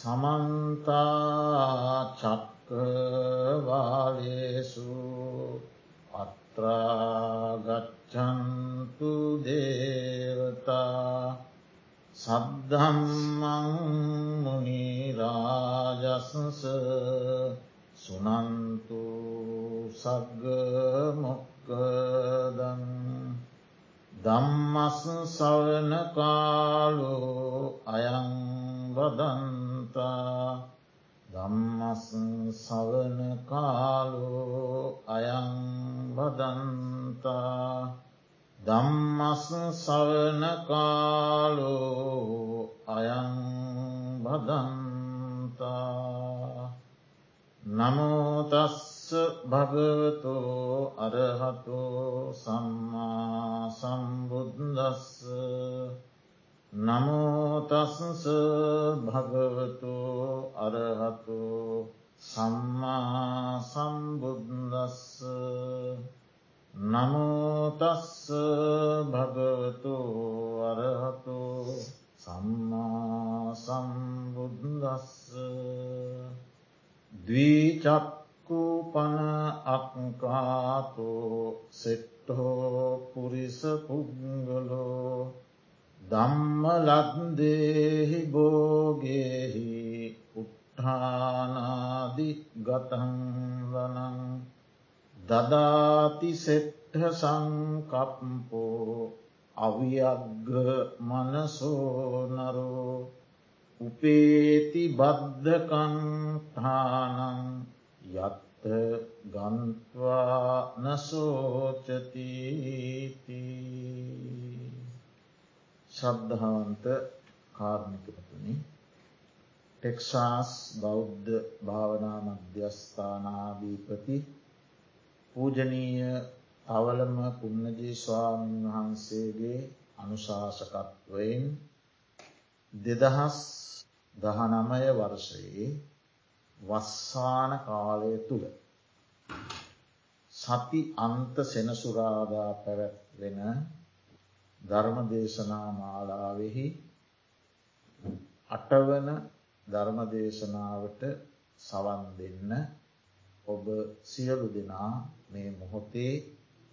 සමන්තා චක්කවාලේසු අත්‍රාගච්චන්තු දේවතා සද්ධම්මං මුනිරාජසස සුනන්තු සග්ග මොක්කදන් දම්මස් සවන කාලු අයං බදන්තා දම්මස් සවන කාලු අයං බදන්තා දම්මස් සවන කාලු අයං බදන්තා නමෝතස් භගවතු අරහතු සම්මා සම්බුද්දස්ස නමෝතස්ස භගවතු අරහතු සම්මා සම්බුද්දස්ස නමෝතස්ස භගවතු අරහතු සම්මා සම්බුද්දස්ස දවීචක්කු පන අක්කාතෝ සෙට්ටෝ පුරිස පුද්ගලෝ දම්ම ලද්දේහි බෝගේහි උට්ඨානාදි ගතන්වනං දදාති සෙට්හ සංකප්පෝ අවියග්ග මනසෝනරෝ උපේති බද්ධකන්ඨානං යත්ත ගන්ත්වා නසෝචතීති ශ්‍රද්ධාවන්ත කාර්මිකපතුනි ටෙක්සාස් බෞද්ධ භාවනා මධ්‍යස්ථානාධීපති පූජනීය අවලම පුන්නජී ස්වාමීන් වහන්සේගේ අනුශාසකත්වයෙන් දෙදහස් දහනමය වර්ෂයේ වස්සාන කාලය තුළ සති අන්ත සෙනසුරාදා පැවැත්වෙන ධර්මදේශනා මාලාවෙහි අටවන ධර්මදේශනාවට සවන් දෙන්න ඔබ සියලු දෙනා මේ මොහොතේ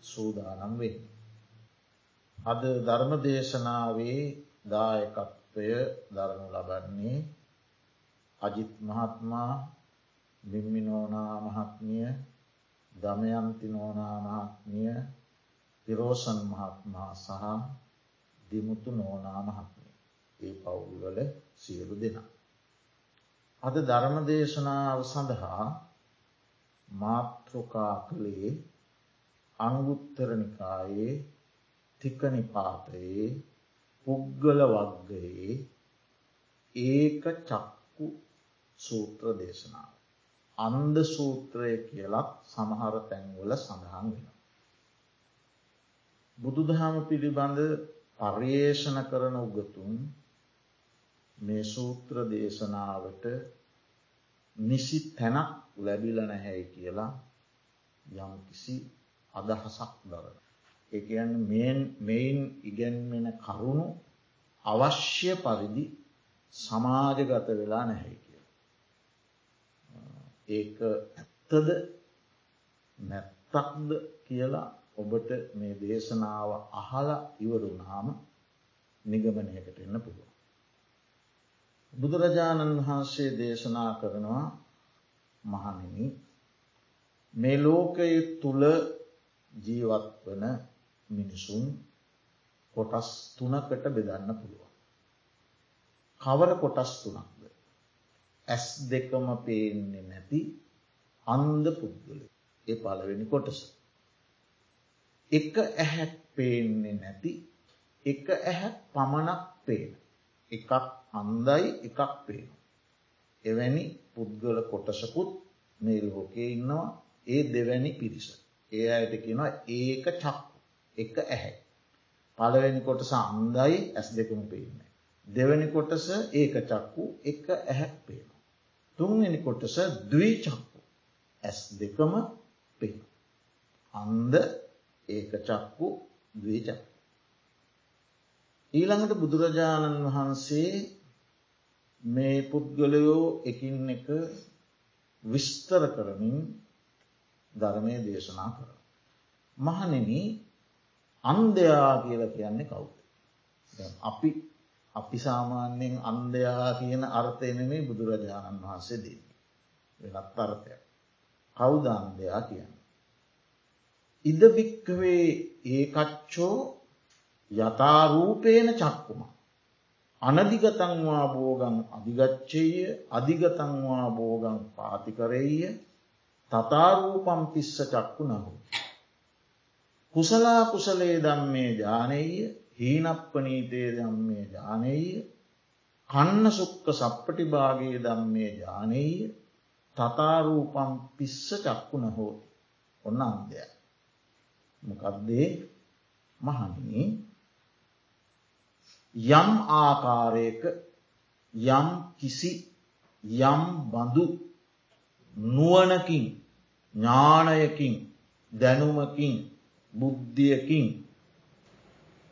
සූදානම් වෙන්න. අද ධර්මදේශනාවේ දායකත්වය දරනු ලබන්නේ අජිත් මහත්මා බිම්මිනෝනා මහත්මිය දමයන්ති නෝනා මහත්මිය පිරෝසන් මහත්මා සහ දිමුතු නෝනා මහත්මිය ඒ පවුල්වල සියලු දෙනා. අද ධර්මදේශනාව සඳහා මාතෘකා කළේ අංගුත්තරනිකායේ තිකනිපාතයේ පුද්ගල වර්ගයේ ඒක චක්කු සූත්‍ර දේශනාව. අන්ද සූත්‍රය කියලත් සමහර තැන්වල සඳහන් වෙන. බුදුදහම පිළිබඳ පර්යේෂණ කරන උගතුන් මේ සූත්‍ර දේශනාවට නිසි තැනක් ලැබිල නැහැයි කියලා යම් කිසි අදහසක් දරන. එකයන් මෙයින් ඉගැන්වෙන කරුණු අවශ්‍ය පරිදි සමාජගත වෙලා නැහැ කිය. ඒක ඇත්තද නැත්තක්ද කියලා ඔබට මේ දේශනාව අහල ඉවරුනාම නිගමනයකට එන්න පුළුව. බුදුරජාණන් වහන්සේ දේශනා කරනවා මහනිනි මේ ලෝකය තුළ ජීවත් වන මිනිසුන් කොටස් තුනකට බෙදන්න පුළුවන්. කවර කොටස් තුනක්ද. ඇස් දෙකම පේන්නේ නැති අන්ද පුද්ගල ඒ පලවෙනි කොටස. එක ඇහැක් පේන්නේ නැති එක ඇහැක් පමණක් පේන. එකක් අන්දයි එකක් පේන. එවැනි පුද්ගල කොටසකුත් මේ ලෝකයේ ඉන්නවා ඒ දෙවැනි පිරිස. ඒ අයට කියෙනවා ඒක චක්කු එක ඇහැ. පලවෙනි කොටස අන්දයි ඇස් දෙකම පේන්න. දෙවැනි කොටස ඒක චක්කු එක ඇහැක් පේන. තුන්වෙනි කොටස දවී චක්කු ඇස් දෙකම පේන. අන්ද ඒක චක්කු දවීචක්කු. ඊළඟට බුදුරජාණන් වහන්සේ මේ පුද්ගලයෝ එකින් එක විස්තර කරමින් ධර්මය දේශනා කර. මහනෙන අන්දයා කියල කියන්නේ කවුද. අපි අපි සාමාන්‍යයෙන් අන්දයා කියන අර්ථයනෙමේ බුදුරජාණන් වහන්සේ දී. වෙනත් අර්ථයක්. කෞදාන්දයා කියන්න. ඉදභික්කවේ ඒකච්චෝ යථරූපේන චක්කුම. අනදිගතංවා බෝගන් අධිගච්චය අධිගතංවා බෝගන් පාතිකරෙය තතාරූපම් පිස්ස චක්කු නහු. කුසලා කුසලේ දම්මේ ජානය හීනප්පනීතේ දම්මේ ජානය කන්න සුක්ක සප්පටි භාගේ දම්මේ ජානය තතාරූපම් පිස්ස චක්කු නහෝ ඔන්න අන්දය. මොකක්දේ මහනිනි යම් ආකාරයක යම් කිසි යම් බඳු නුවනකින් ඥානයකින් දැනුමකින් බුද්ධියකින්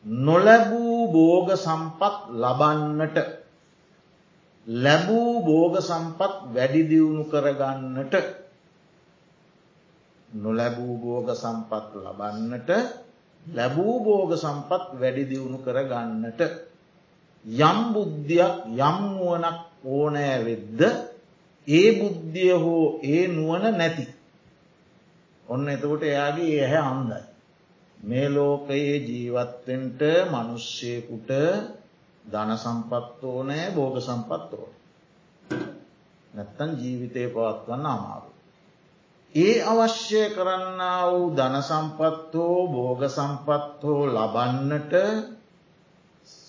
නොලැබූ බෝග සම්පත් ලබන්නට ලැබූ බෝග සම්පත් වැඩිදියුණු කරගන්නට නොලැබූ බෝග සම්පත් ලබන්නට ලැබූ බෝග සම්පත් වැඩිදියුණු කරගන්නට යම් බුද්ධියක් යම් නුවනක් ඕනෑ වෙද්ද ඒ බුද්ධිය හෝ ඒ නුවන නැති. ඔන්න එතකොට එයාගේ ඇහැ අන්දයි. මේ ලෝකයේ ජීවත්වෙන්ට මනුෂ්‍යයකුට ධන සම්පත්තෝ නෑ බෝග සම්පත්තෝ. නැත්තන් ජීවිතය පවත්වන්න අමාරු. ඒ අවශ්‍ය කරන්න වූ ධන සම්පත්තෝ බෝග සම්පත්හෝ ලබන්නට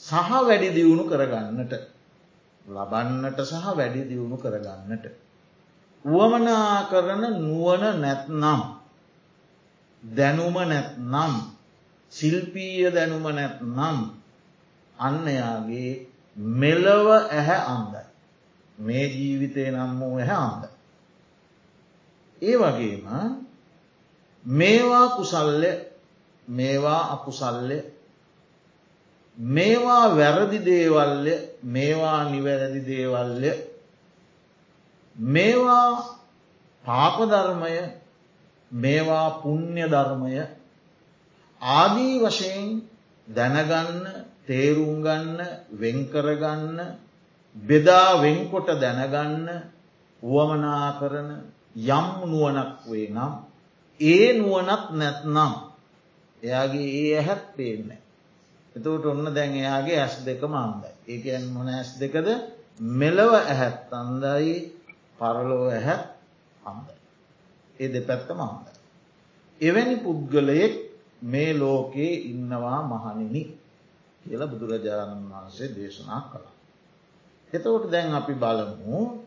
සහ වැඩි දියුණු කරගන්නට ලබන්නට සහ වැඩි දියුණු කරගන්නට. වුවමනා කරන නුවන නැත්නම් දැනුම නැත්නම් ශිල්පීය දැනුම නැත්නම් අන්නයාගේ මෙලව ඇහැ අන්දයි. මේ ජීවිතය නම් වූ ඇහැ අන්දයි. ඒ වගේම මේවා කුසල්ලය මේවා අකුසල්ලය මේවා වැරදි දේවල්ය මේවා නිවැරදි දේවල්ය මේවා පාපධර්මය මේවා පුුණ්්‍ය ධර්මය ආදී වශයෙන් දැනගන්න තේරුම්ගන්න වෙන්කරගන්න බෙදා වෙන්කොට දැනගන්න වුවමනා කරන යම් නුවනක් වේ නම් ඒ නුවනත් නැත්නම් එයාගේ ඒ ඇහැත් පේන්නේ. එතකට ඔන්න දැන් එයාගේ ඇස් දෙකම අන්දයි. ඒකන් මොන ඇස් දෙකද මෙලව ඇහැත් අන්දයි පරලෝ ඇහැත් අන්දයි. ඒ දෙපැත්තම අන්දයි. එවැනි පුද්ගලයෙක් මේ ලෝකයේ ඉන්නවා මහනිනි කියල බුදුරජාණන් වහන්සේ දේශනා කළා. එතකොට දැන් අපි බලමු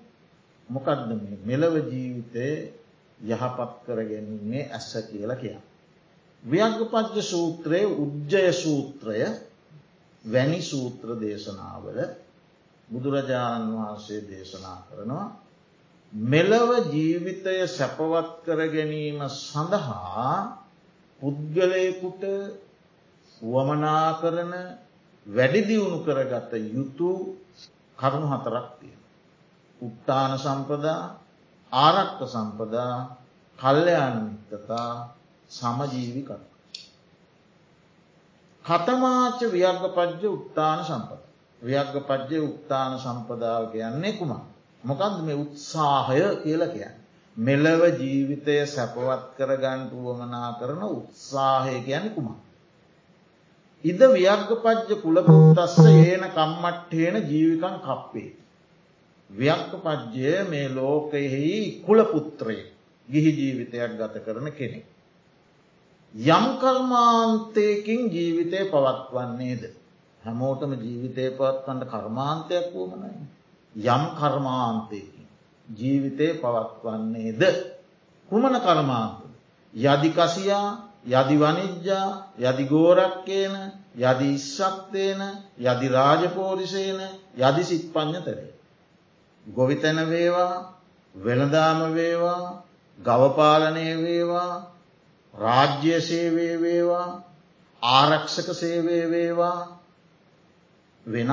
මොකක්ද මේ මෙලව ජීවිතය යහපත් කර ගැනීමේ ඇස්ස කියල කියා. ව්‍යග්ගපච්ච සූත්‍රයේ උද්ජය සූත්‍රය වැනි සූත්‍ර දේශනාවල බුදුරජාණන් වහන්සේ දේශනා කරනවා මෙලව ජීවිතය සැපවත් කර ගැනීම සඳහා පුද්ගලයකුට වමනා කරන වැඩිදියුණු කරගත යුතු කරුණු හතරක් තියෙන. උත්තාන සම්පදා ආරක්ක සම්පදා කල්්‍යයාන මිත්තතා සමජීවිකත්. කතමාච ව්‍යර්ග පජ්‍ය උත්තාන සම්පද. ව්‍යර්ග පජ්‍ය උත්තාන සම්පදාව කියන්නේ කුමා. මොකක්ද මේ උත්සාහය කියල කියන්න. මෙලව ජීවිතය සැපවත් කරගන්ට වමනා කරන උත්සාහය කියන කුමා. ඉද ව්‍යර්ග පජ්‍ය කුලපුත්තස්ස ඒන කම්මට්ටේන ජීවිකන් කප්පේ. ව්‍යක්ක පජ්‍යය මේ ලෝකයෙහි කුලපුත්‍රය ගිහි ජීවිතයක් ගත කරන කෙනෙක්. යම් කර්මාන්තයකින් ජීවිතය පවත්වන්නේද. හැමෝටම ජීවිතය පවත්වන්නට කර්මාන්තයක් වූමනයි. යම් කර්මාන්තයකින් ජීවිතය පවත්වන්නේද. කුමන කර්මාන්ත. යදිකසියා යදි වනිජ්ජා යදි ගෝරක්කේන යදි ඉස්සක්තේන යදි රාජපෝරිසේන යදි සිත් පඥතරේ. ගොවිතැන වේවා වෙළදාම වේවා ගවපාලනය වේවා රාජ්‍ය සේවේ වේවා ආරක්ෂක සේවේ වේවා වෙන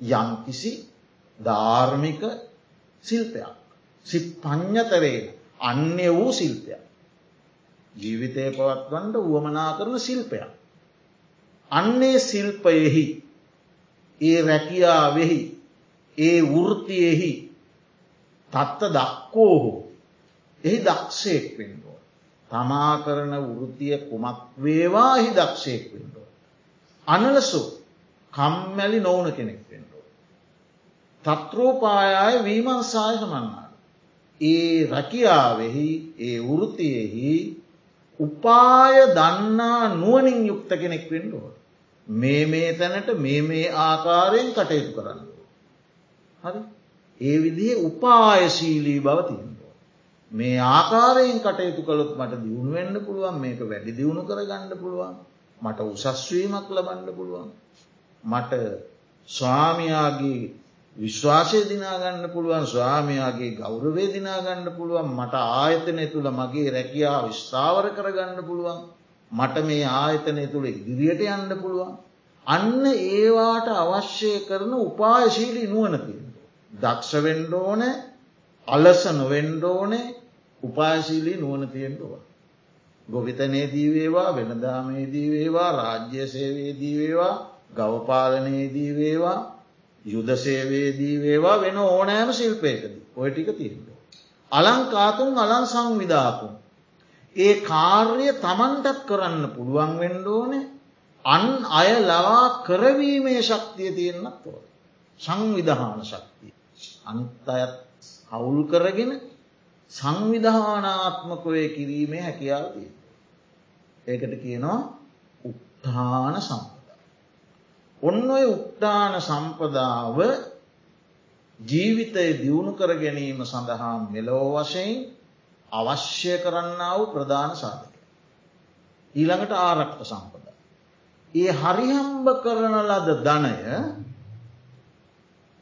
යම්කිසි ධාර්මික ශිල්පයක්. සිත් පඤ්ඥතරේන අන්‍ය වූ ශිල්පයක්. ජීවිතය පවත්වන්ට වුවමනා කරන ශිල්පයක්. අන්නේ ශිල්පයෙහි ඒ රැකියාවෙහි ඒ වෘතියෙහි තත්ත දක්කෝහෝ එහි දක්ෂයෙක් වෙන්ඩුව. තමා කරන වෘතිය කුමක් වේවා හි දක්ෂයෙක් වෙන්ඩුව. අනලසු කම්මැලි නොවන කෙනෙක් වෙන්ඩුව. තත්‍රෝපායාය වීමන්සාය සමන්නාට. ඒ රැකියාවෙහි ඒ වෘතියෙහි උපාය දන්නා නුවනින් යුක්ත කෙනෙක් වෙන්ඩුව. මේ මේ තැනට මේ මේ ආකාරයෙන් කටයුතු කරන්න. හරි ඒ විදිහ උපායශීලී බව තියෙනවා. මේ ආකාරයෙන් කටයුතු කළොත් මට දියුණුවෙන්න්න පුළුවන් මේක වැඩි දියුණු කර ගණඩ පුළුවන් මට උසස්වීමක් ලබන්න පුළුවන්. මට ස්වාමයාගේ විශ්වාසය දිනාගන්න පුළුවන් ස්වාමයාගේ ගෞරවේ දිනාගන්න පුළුවන් මට ආයතනය තුළ මගේ රැකියා විස්ථාවර කරගන්න පුළුවන් මට මේ ආයතනය තුළ ඉදිරියට යන්න පුළුවන්. අන්න ඒවාට අවශ්‍ය කරන උපායශීලී නුවනතිය. දක්ෂවෙන්ඩෝන අලස නොවෙන්ඩෝනේ උපාශීලී නුවන තියෙන්ටුව. ගොවිතනේදී වේවා වෙනදාමේදී වේවා රාජ්‍ය සේවේදී වේවා ගවපාලනයේදී වේවා යුද සේවේදී වේවා වෙන ඕනෑම ශිල්පයකද ඔය ටික තියෙන්ට. අලංකාතුන් අලන් සංවිධාකුන්. ඒ කාර්ය තමන්ටත් කරන්න පුළුවන් වෙන්ඩෝනේ අන් අය ලවා කරවීමේ ශක්තිය තියෙන්න්නත් ඕ. සංවිධාන ශක්තිය. අනිත් අයත් හවුල් කරගෙන සංවිධානාත්මකොය කිරීමේ හැකියාව තිය. ඒකට කියනවා උත්තාන සම්පදා. ඔන්න ඔය උත්තාන සම්පදාව ජීවිතය දියුණු කර ගැනීම සඳහා මෙලෝ වශයෙන් අවශ්‍ය කරන්නාව ප්‍රධාන සාධක. ඊළඟට ආරක්ට සම්පදා. ඒ හරිහම්බ කරන ලද ධනය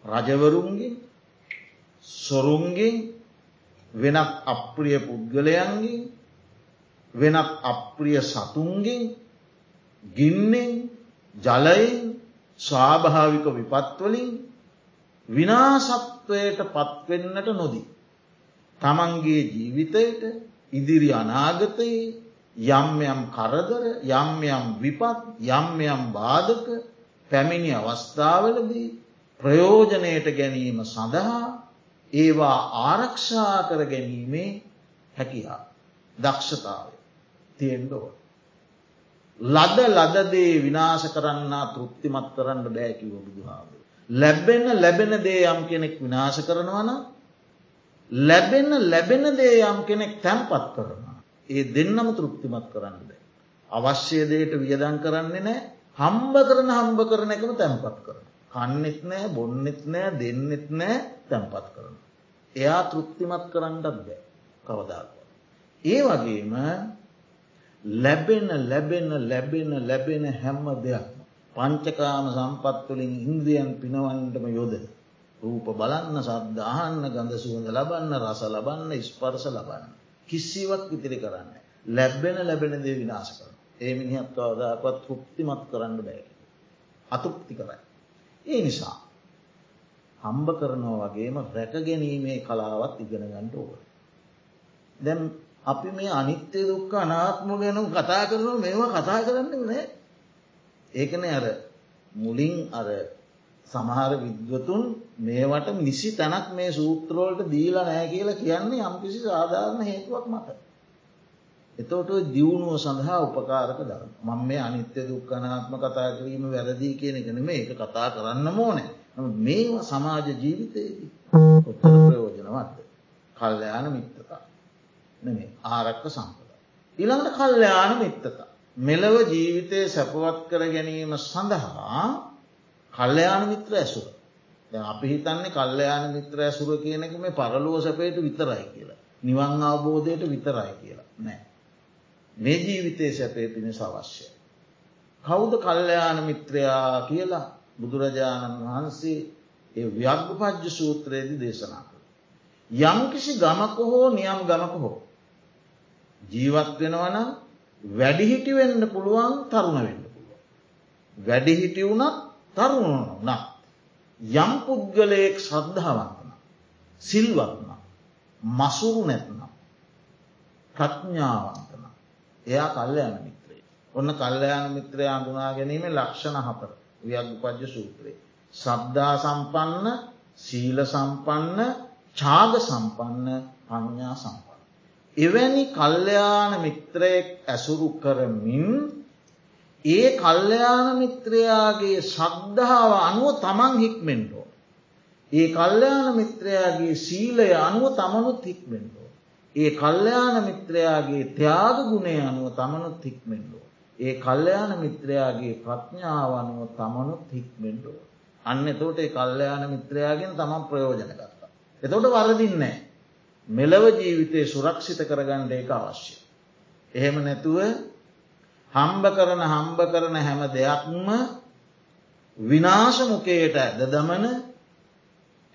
රජවරුන්ගේ සොරුන්ගෙන් වෙනත් අප්‍රිය පුද්ගලයන්ගෙන් වෙනත් අප්‍රිය සතුන්ගෙන් ගින්නෙන් ජලයෙන් ස්වාභාවික විපත්වලින් විනාසත්වයට පත්වෙන්නට නොදී. තමන්ගේ ජීවිතයට ඉදිරි අනාගතයේ යම් යම් කරදර යම් යම් විපත් යම් යම් බාධක පැමිණි අවස්ථාවලදී ප්‍රයෝජනයට ගැනීම සඳහා ඒවා ආරක්ෂා කර ගැනීමේ හැකිහා දක්ෂතාව තියෙන්ඩෝ. ලද ලදදේ විනාශ කරන්න තෘප්තිමත් කරන්න බෑකිව බුදුහාාව. ලැබෙන ලැබෙන දේ යම් කෙනෙක් විනාශ කරනවන ලැබෙන ලැබෙන දේ යම් කෙනෙක් තැන්පත් කරනවා. ඒ දෙන්නම තෘප්තිමත් කරන්න බෑ. අවශ්‍ය දේට වියදන් කරන්නේ නෑ හම්බ කරන හම්බ කරන එකම තැන්පත් කරන. කන්නෙත් නෑ බොන්නෙත් නෑ දෙන්නෙත් නෑ තැන්පත් කරන. එයා තෘප්තිමත් කරන්නත් බෑ කවදාක. ඒ වගේම ලැබෙන ලැබෙන ලැබෙන ලැබෙන හැම්ම දෙයක් පංචකාම සම්පත්තුලින් ඉන්ද්‍රියන් පිනවන්ටම යොද රූප බලන්න සද්ද අහන්න ගඳ සුවඳ ලබන්න රස ලබන්න ස්පර්ස ලබන්න. කිසිවක් ඉතිරි කරන්න. ලැබෙන ලැබෙන දේ විනාශ කරන. ඒ මිනිහත් කවදාපත් තෘප්තිමත් කරන්න බෑ. අතුප්ති කරයි. ඒ නිසා හම්බ කරනවා වගේම රැක ගැනීමේ කලාවත් ඉගෙන ගණ්ඩ ඕව. දැම් අපි මේ අනිත්‍ය දුක්ක අනාත්ම ගැනම් කතා කරනවා මේවා කතා කරන්න නෑ. ඒකන අර මුලින් අර සමහර විද්වතුන් මේවට නිසි තැනක් මේ සූත්‍රෝලට දීලා නෑ කියලා කියන්නේ යම්කිසි සාධාරණ හේතුවක් මත. එතෝට දියුණුව සඳහා උපකාරක දර මං මේ අනිත්‍ය දුක්කනාත්ම කතා කිරීම වැරදිී කියන එකන මේ එක කතා කරන්න මෝනෑ මේවා සමාජ ජීවිතයේදී කොත්තර ප්‍රයෝජනවත්ද කල්්‍යයාන මිත්තතා නෙමේ ආරක්ක සම්පද. ඉළඟට කල්්‍යයාන මිත්තතා. මෙලව ජීවිතය සැපවත් කර ගැනීම සඳහා කල්්‍යයාන මිත්‍ර ඇසුර. අපි හිතන්නේ කල්්‍යයාන මිත්‍ර ඇසුර කියනක මේ පරලුව සැපයට විතරයි කියලා. නිවන් අවබෝධයට විතරයි කියලා නෑ. මේ ජීවිතය සැපේ පිණිස අවශ්‍යය. කෞුද කල්්‍යයාන මිත්‍රයා කියලා බුදුරජාණන් වහන්සේ ඒ ව්‍යග්ගපජ්ජ සූත්‍රයේදි දේශනා කළ. යම්කිසි ගමක හෝ නියම් ගමක හෝ. ජීවත් වෙනවනම් වැඩිහිටි වෙන්න පුළුවන් තරුණ වෙන්න පුළුව. වැඩිහිටි වුණත් තරුණ නත්. යම් පුද්ගලයෙක් ශ්‍රද්ධාවන්තන සිල්වත්න මසුරු නැත්නම් ප්‍රඥාවන්තන එයා කල්ලයන මිත්‍රේ ඔන්න කල්ලයාන මිත්‍රය අඳුනා ගැනීම ලක්ෂණ හතර ව්‍යග්පජ්‍ය සූත්‍රයේ. සද්ධා සම්පන්න සීල සම්පන්න චාග සම්පන්න පඥා සම්පන්න. එවැනි කල්්‍යයාන මිත්‍රයෙක් ඇසුරු කරමින් ඒ කල්්‍යයාන මිත්‍රයාගේ ශද්ධාව අනුව තමන් හික්මෙන්ටෝ. ඒ කල්්‍යයාන මිත්‍රයාගේ සීලය අනුව තමනුත් හික්මෙන්ටෝ. ඒ කල්්‍යයාන මිත්‍රයාගේ ත්‍යාග ගුණේ අනුව තමනුත් හික්මෙන්ඩෝ. ඒ කල්්‍යයාන මිත්‍රයාගේ ප්‍රඥාව අනුව තමනුත් හික්මෙන්ඩෝ. අන්න එතෝට ඒ කල්්‍යයාන මිත්‍රයාගෙන් තමන් ප්‍රයෝජන ගත්තා. එතොට වරදින්නේ. මෙලව ජීවිතය සුරක්ෂිත කරගණ්ඩ එක අවශ්‍ය. එහෙම නැතුව හම්බ කරන හම්බ කරන හැම දෙයක්ම විනාශමුකයට ඇද දමන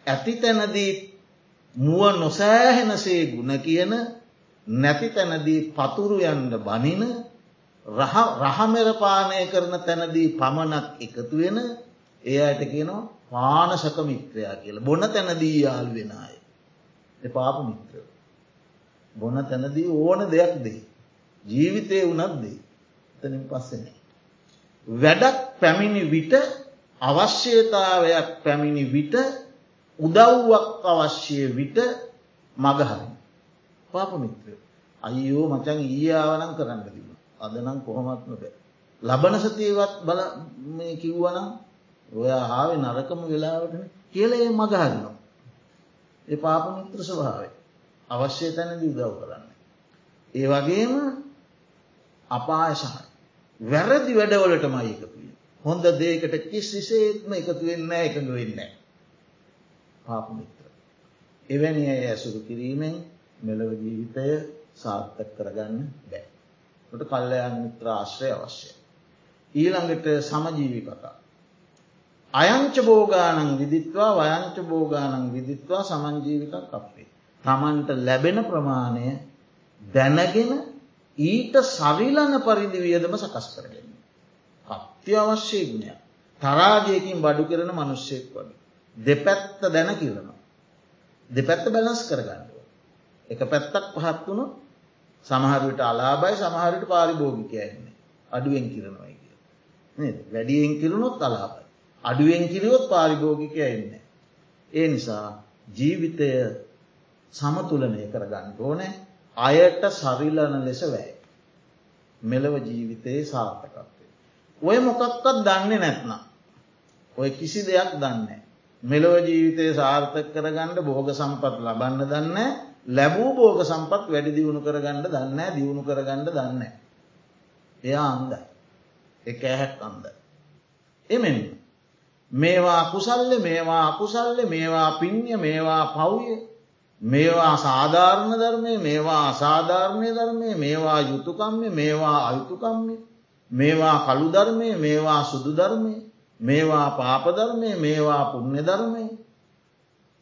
ඇති තැනදී මුව නොසෑහෙනසේ ගුණ කියන නැති තැනදී පතුරු යන්ඩ බනින රහමෙරපානය කරන තැනදී පමණක් එකතු වෙන ඒ අයට කියනවා පානසක මිත්‍රයා කියලා බොන තැනදී යාල් වෙන අය. එපාප මිත්‍ර. බොන තැනදී ඕන දෙයක් දෙයි. ජීවිතය වනත් දෙයි. එතනින් පස්සෙන. වැඩක් පැමිණි විට අවශ්‍යතාවයක් පැමිණි විට උදව්වක් අවශ්‍යය විට මගහරි. පාප මිත්‍ර. අයියෝ මචන් ඊයාවනම් කරන්න තිබ. අදනම් කොහොමත්ම බෑ. ලබන සතියවත් බල කිව්වනම් ඔය ආවේ නරකම වෙලාවටන කියල ඒ මගහරනවා. ඒ පාපමිත්‍ර ස්වභාවය අවශ්‍ය තැනදී උදව් කරන්න. ඒ වගේම අපායසාහයි. වැරදි වැඩවලට මයි එකතුය. හොඳ දේකට කිසිසේත්ම එකතු වෙන්න එකඟ වෙන්න. පාපමිත්‍ර. එවැනි අය ඇසුරු කිරීමෙන් මෙලව ජීවිතය සාර්ථක කරගන්න බෑ. ට කල්ලයන් මිත්‍ර ආශ්‍රය අවශ්‍යය. ඊළඟට සමජීවි කතා. අයංච බෝගානං විදිත්වා වයංච බෝගානං විදිත්වා සමංජීවිකක් අපේ. තමන්ට ලැබෙන ප්‍රමාණය දැනගෙන ඊට සරිලන පරිදි වියදම සකස් කරගෙන. අත්‍යවශ්‍යය ගුණය. තරාජයකින් බඩු කරන මනුෂ්‍යයෙක් වගේ. දෙපැත්ත දැන කිරනවා. දෙපැත්ත බැලස් කරගන්නුව. එක පැත්තක් පහත් වුණු සමහරවිට අලාබයි සමහරට පාරිභෝගිකයන්නේ අඩුවෙන් කිරනවයි කිය. වැඩියෙන් කිරුණොත් අලාබයි. අඩුවෙන් කිරියොත් පාරිභෝගිකය එන්න. ඒ නිසා ජීවිතය සමතුලනය කරගන්න ඕනෑ අයට සරිලන ලෙස වැෑ. මෙලව ජීවිතයේ සාර්ථකත්වය. ඔය මොකක්කත් දන්නේ නැත්නම්. ඔය කිසි දෙයක් දන්නේ. මෙලොව ජීවිතය සාර්ථක කරගන්නඩ බෝග සම්පත් ලබන්න දන්න ලැබූ බෝග සම්පත් වැඩි දියුණු කරගන්නඩ දන්න දියුණු කරගන්නඩ දන්න. එයා අන්දයි. එක ඇහැක් අන්ද. එමෙන් මේවා කුසල්ල මේවා අකුසල්ල මේවා පින්ය මේවා පව්ය මේවා සාධාරණ ධර්මය මේවා අසාධාරණය ධර්මය මේවා යුතුකම්ය මේවා අයුතුකම්ය මේවා කළු ධර්මය මේවා සුදු ධර්මය මේවා පාපධර්මය මේවා පුුණ්‍ය ධර්මය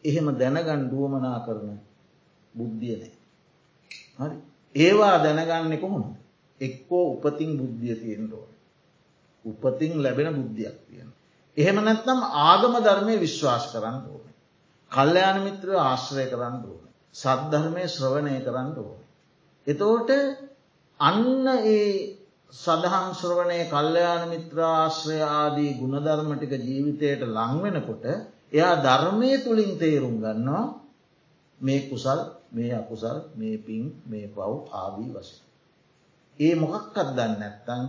එහෙම දැනගන් දුවමනා කරන බුද්ධිය නෑ. හරි ඒවා දැනගන්න කොහොම එක්කෝ උපතින් බුද්ධිය තියෙන්ටෝ. උපතින් ලැබෙන බුද්ධියක් තියෙන. එහෙම නැත්නම් ආගම ධර්මය විශ්වාස කරන්න ඕන. කල්්‍යයාන මිත්‍ර ආශ්‍රය කරන්න ඕන. සද්ධර්මය ශ්‍රවණය කරන්න ඕන. එතෝට අන්න ඒ සදහන් ශ්‍රවණය කල්්‍යයාන මිත්‍රාශ්‍රය ආදී ගුණධර්මටික ජීවිතයට ලංවෙනකොට එයා ධර්මය තුළින් තේරුම් ගන්නවා මේ කුසල් මේ අකුසල් මේ පින් මේ පව් ආදී වශය. ඒ මොකක්කත් දන්න නැත්තන්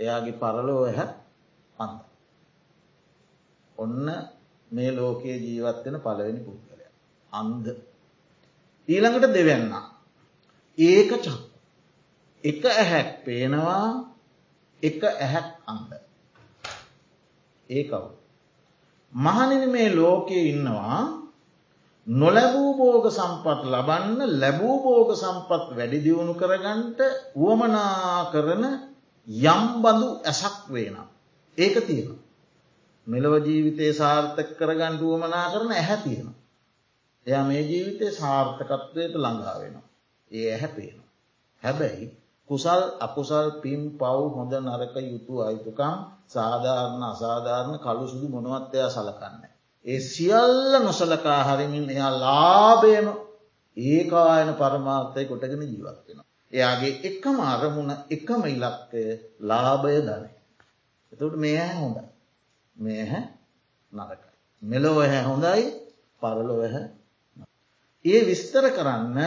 එයාගේ පරලෝ ඇහැ අන්ද. ඔන්න මේ ලෝකයේ ජීවත්වෙන පලවෙනි පුද්ගලය. අන්ද. ඊළඟට දෙවන්න. ඒක චක්. එක ඇහැක් පේනවා එක ඇහැක් අන්ද. ඒකව. මහනින මේ ලෝකයේ ඉන්නවා නොලැබූ බෝග සම්පත් ලබන්න ලැබූ බෝග සම්පත් වැඩි දියුණු කරගන්ට වුවමනා කරන යම් බඳු ඇසක් වේනම්. ඒක තියෙනවා. මෙලව ජීවිතය සාර්ථක කරගන්න වුවමනා කරන ඇහැ තියෙනවා. එයා මේ ජීවිතය සාර්ථකත්වයට ළඟා වෙනවා. ඒ ඇහැපේන. හැබැයි කුසල් අකුසල් පින් පව් හොඳ නරක යුතු අයුතුකම් සාධාරණ අසාධාරණ කළු සුදු මොනවත්තයා සලකන්න. ඒ සියල්ල නොසලකා හරිමින් එයා ලාබේම ඒකායන පරමාර්ථය කොටගෙන ජීවත් වෙන. එයාගේ එකම අරමුණ එකම ඉලක්කය ලාභය ධනය. එතට මේ හොඳ මේහ නරකයි. මෙලොවහ හොඳයි පරලොවහ ඒ විස්තර කරන්න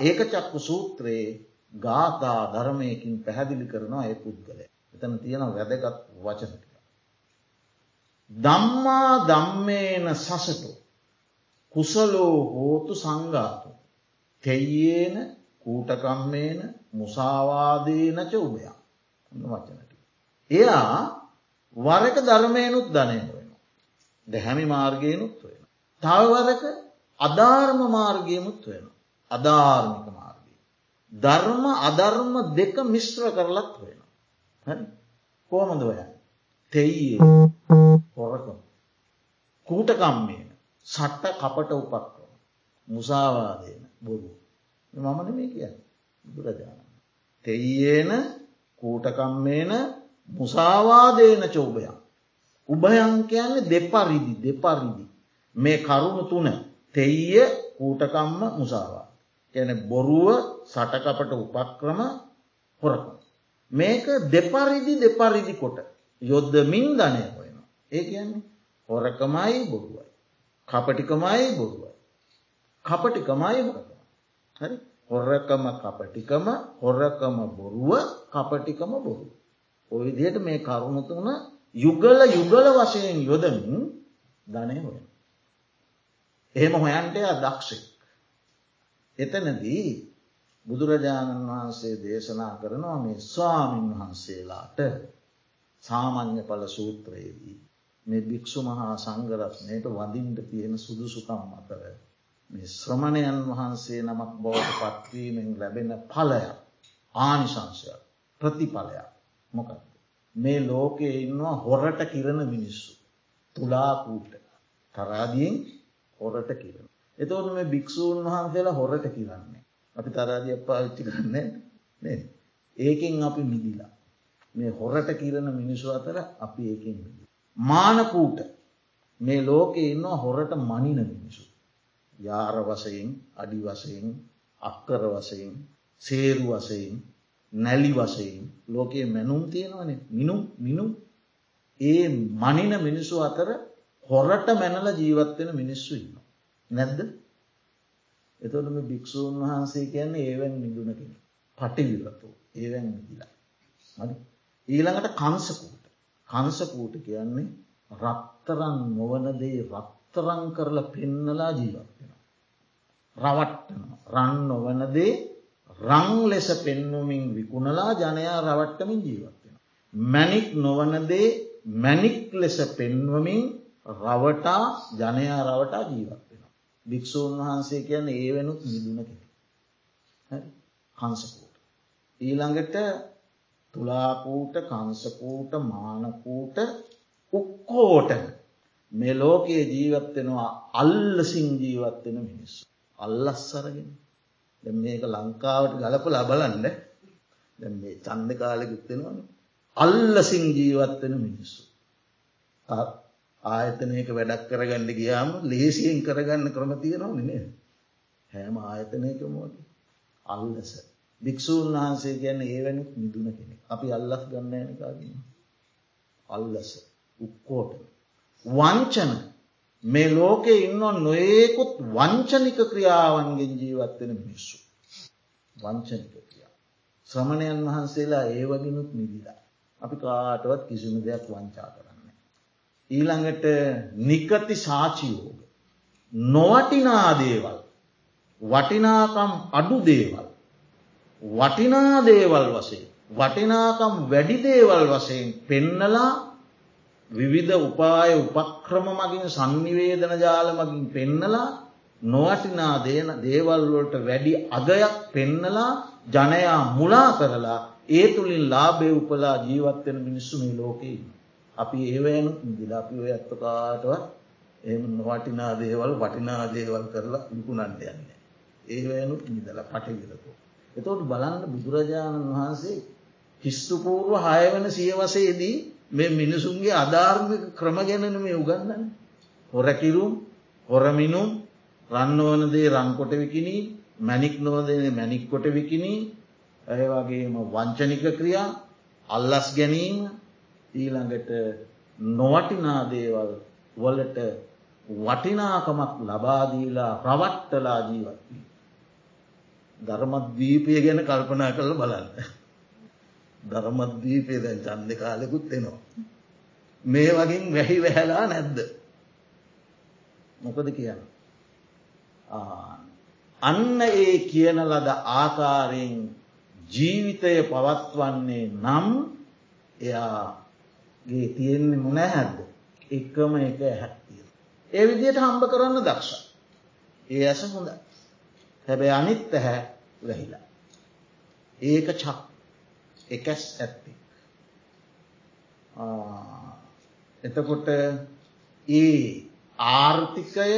ඒක චක්කු සූත්‍රයේ ගාථා ධර්මයකින් පැහැදිලි කරනවා ඒ පුද්ගලය. එතන තියෙන වැදගත් වචනටික. දම්මා දම්මේන සසටු කුසලෝ හෝතු සංගාතු තෙයියේන කූටකම්මේන මුසාවාදීනච උබයක් වචනට. එයා වරක ධර්මයනුත් ධනය වෙන. දැහැමි මාර්ගයනුත් වෙන. තවවරක අධාර්ම මාර්ගයමුත් වෙන. අධාර්මික මාර්ගය. ධර්ම අධර්ම දෙක මිශ්‍ර කරලත් වෙන. කෝමද ඔය තෙයියේ හොරකම. කූටකම්මේන සට්ට කපට උපක්කම. මුසාවාදයන බොරු. මමන මේ කියන්න බුදුරජාණන්. තෙයියේන කූටකම්මේන මුසාවාදයන චෝභයන්. උභයන් කියන්නේ දෙපරිදි දෙපරිදි. මේ කරුණු තුන තෙයිය කූටකම්ම මුසාවා. ගැන බොරුව සටකපට උපක්‍රම හොරකම. මේක දෙපරිදි දෙපරිදි කොට යොද්ධමින් ධනය හොයනවා. ඒ කියන්නේ හොරකමයි බොරුවයි. කපටිකමයි බොරුවයි. කපටිකමයි හොරකම. හරි හොරකම කපටිකම හොරකම බොරුව කපටිකම බොරු. ඔය විදියට මේ කරුණුතුන යුගල යුගල වශයෙන් යොදමින් ධනය හොයන. එහෙම හොයන්ට දක්ෂෙක්. එතනදී බුදුරජාණන් වහන්සේ දේශනා කරනවා මේ ස්වාමීන් වහන්සේලාට සාමං්්‍ය පල සූත්‍රයේදී මේ භික්‍ෂු මහා සංගරත්නයට වදින්ට තියෙන සුදුසුකම් අතර මේ ශ්‍රමණයන් වහන්සේ නමක් බවට පත්වීමෙන් ලැබෙන පලයක් ආනිශංශයක් ප්‍රතිඵලයක් මොකක්ද. මේ ලෝකයේ ඉන්නවා හොරට කිරණ මිනිස්සු. තුලාකූට තරාදියෙන් හොරට කිරණ. එතවට මේ භික්‍ෂූන් වහන්සේලා හොරට කිරන්නේ. අපි තරාදිය පාවිච්චි කරන්නේ ඒකෙන් අපි මිදිලා. මේ හොරට කිරණ මිනිසු අතර අපි ඒකෙන් මිදි. මානකූට මේ ලෝකෙ ඉන්නවා හොරට මනින මිනිසු. යාර වසයෙන් අඩි වසයෙන් අක්කර වසයෙන් සේරු වසයෙන් නැලි වසයෙන් ලෝකයේ මැනුම් තියෙනවන මිනුම් මිනුම් ඒ මනින මිනිස්සු අතර හොරට මැනල ජීවත්වෙන මිනිස්සු ඉන්න. නැද්ද එතොටම භික්‍ෂූන් වහන්සේ කියන්නේ ඒවැන් මිදුන කෙන පටිවිලතු ඒවැන් මිදිලා. මඩි ඊළඟට කංසකූට කංසකූට කියන්නේ රත්තරන් නොවනදේ රත්තරං කරලා පෙන්නලා ජීවත්වෙන. රවට්ටන රන් නොවනදේ රං ලෙස පෙන්නුමින් විකුණලා ජනයා රවට්ටමින් ජීවත්වෙන. මැනික් නොවනදේ මැනික් ලෙස පෙන්වමින් රවටා ජනයා රවටා ජීවත් වෙන. භික්‍ෂූන් වහන්සේ කියන්න ඒ වෙනුත් මිදුන කෙන. කංසකූට. ඊළඟට තුලාකූට කංසකූට මානකූට උක්කෝටන මේ ලෝකයේ ජීවත්වෙනවා අල්ලසිං ජීවත්වෙන මිනිස්සු. අල්ලස්සරගෙන මේක ලංකාවට ගලප ලබලන්න මේ චන්ද කාලෙකුත්වෙනවන අල්ලසිං ජීවත්වෙන මිනිස්සු. ආයතනයක වැඩක් කරගන්න ගියාම ලේසියෙන් කරගන්න ක්‍රම තියෙනවා නේ හැම ආයතනයක මෝගේ අල්ලස භික්‍ෂූන් වහන්සේ ගැන්න ඒවැනිත් මිදුන කෙනෙ අපි අල්ලස් ගන්න යනකාගන්න අල්ලස. උක්කෝට. වංචන. මේ ලෝකෙ ඉන්න නොඒකුත් වංචනික ක්‍රියාවන්ගෙන් ජීවත්වෙන මිනිස්සු. වංචනික ක්‍රියා. ශ්‍රමණයන් වහන්සේලා ඒවගෙනුත් මිදිලා. අපි කාටවත් කිසිම දෙයක් වංචා කර ඊළඟට නිකති සාචියෝග. නොවටිනා දේවල් වටිනාකම් අඩු දේවල්. වටිනා දේවල් වසේ. වටිනාකම් වැඩි දේවල් වසයෙන් පෙන්නලා විවිධ උපාය උපක්‍රම මගින් සංනිවේදන ජාල මගින් පෙන්නලා නොවටිනා දේන දේවල්වලට වැඩි අගයක් පෙන්නලා ජනයා මුලා කරලා ඒ තුළින් ලාබේ උපලා ජීවත්වෙන මිනිස්සු මේ ලෝකෙන්න. අපි ඒවයන දිලාපි ඔය ඇත්තකාටවත් එම නොවටිනා දේවල් වටිනා දේවල් කරලා විකුණන්ට යන්න. ඒවයනුත් නිදල පටවිලකෝ. එතෝට බලන්න බුදුරජාණන් වහන්සේ හිස්තුපූර්ව හයවන සියවසේදී මේ මිනිසුන්ගේ අධාර්මික ක්‍රම ගැනන මේ උගන්නන්නේ හොරකිරුම් හොරමිනුම් රන්නවන දේ රංකොට විකිනී මැනික් නොවදන මැනික් කොට විකිනී ඇය වගේම වංචනික ක්‍රියා අල්ලස් ගැනීම ඊළඟට නොවටිනා දේවල් වලට වටිනාකමක් ලබාදීලා රවට්ටලා ජීවත්වී. ධර්මද්වීපය ගැන කල්පනා කළ බලන්න. ධර්මද්වීපය දැන් චන්ද කාලෙකුත් එනවා. මේ වගින් වැහි වැහැලා නැද්ද. මොකද කියන්න. අන්න ඒ කියන ලද ආකාරයෙන් ජීවිතය පවත්වන්නේ නම් එයාගේ තියෙන්නේ මොනැහැද්ද එකම එක හැත්තිය. ඒ විදියට හම්බ කරන්න දක්ෂ. ඒ ඇස හොඳ හැබැ අනිත් ඇහැ වැහිලා. ඒක චක් එකස් ඇත්ති. එතකොට ඒ ආර්ථිකය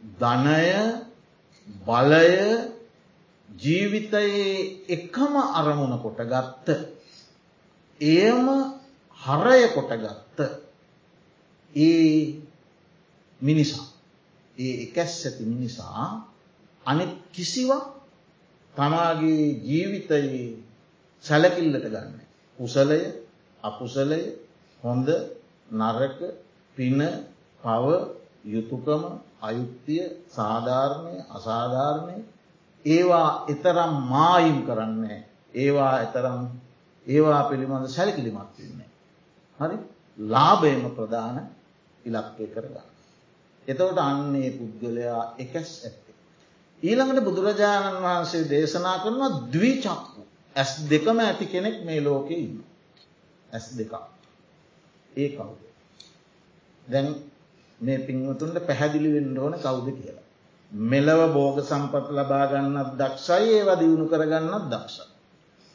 ධනය බලය ජීවිතයේ එකම අරමුණ කොට ගත්ත එයම හරය කොට ගත්ත ඒ මිනිසා ඒ එකැස් ඇති මිනිසා අනෙක් කිසිවක් තමාගේ ජීවිතයේ සැලකිල්ලට ගන්න. කුසලය අකුසලය හොඳ නරක පින පව යුතුකම අයුක්තිය සාධාරණය අසාධාරණය ඒවා එතරම් මායිම් කරන්නේ ඒවා එතරම් ඒවා පිළිබඳ සැලකිලිමත් වෙන්නේ. හරි ලාභයම ප්‍රධාන ඉලක්කය කරගන්න. එතවට අන්නේ පුද්ගලයා එකස් ඇත්තේ. ඊළඟට බුදුරජාණන් වහන්සේ දේශනා කරනවා දවීචක්කු ඇස් දෙකම ඇති කෙනෙක් මේ ලෝකෙ ඉන්න. ඇස් දෙක. ඒ කවුද. දැන් මේ පින්වතුන්ට පැහැදිලි වෙන්න ඕන කවුද කියලා. මෙලව බෝග සම්පත් ලබා ගන්නත් දක්ෂයි ඒව දියුණු කරගන්නත් දක්ෂ.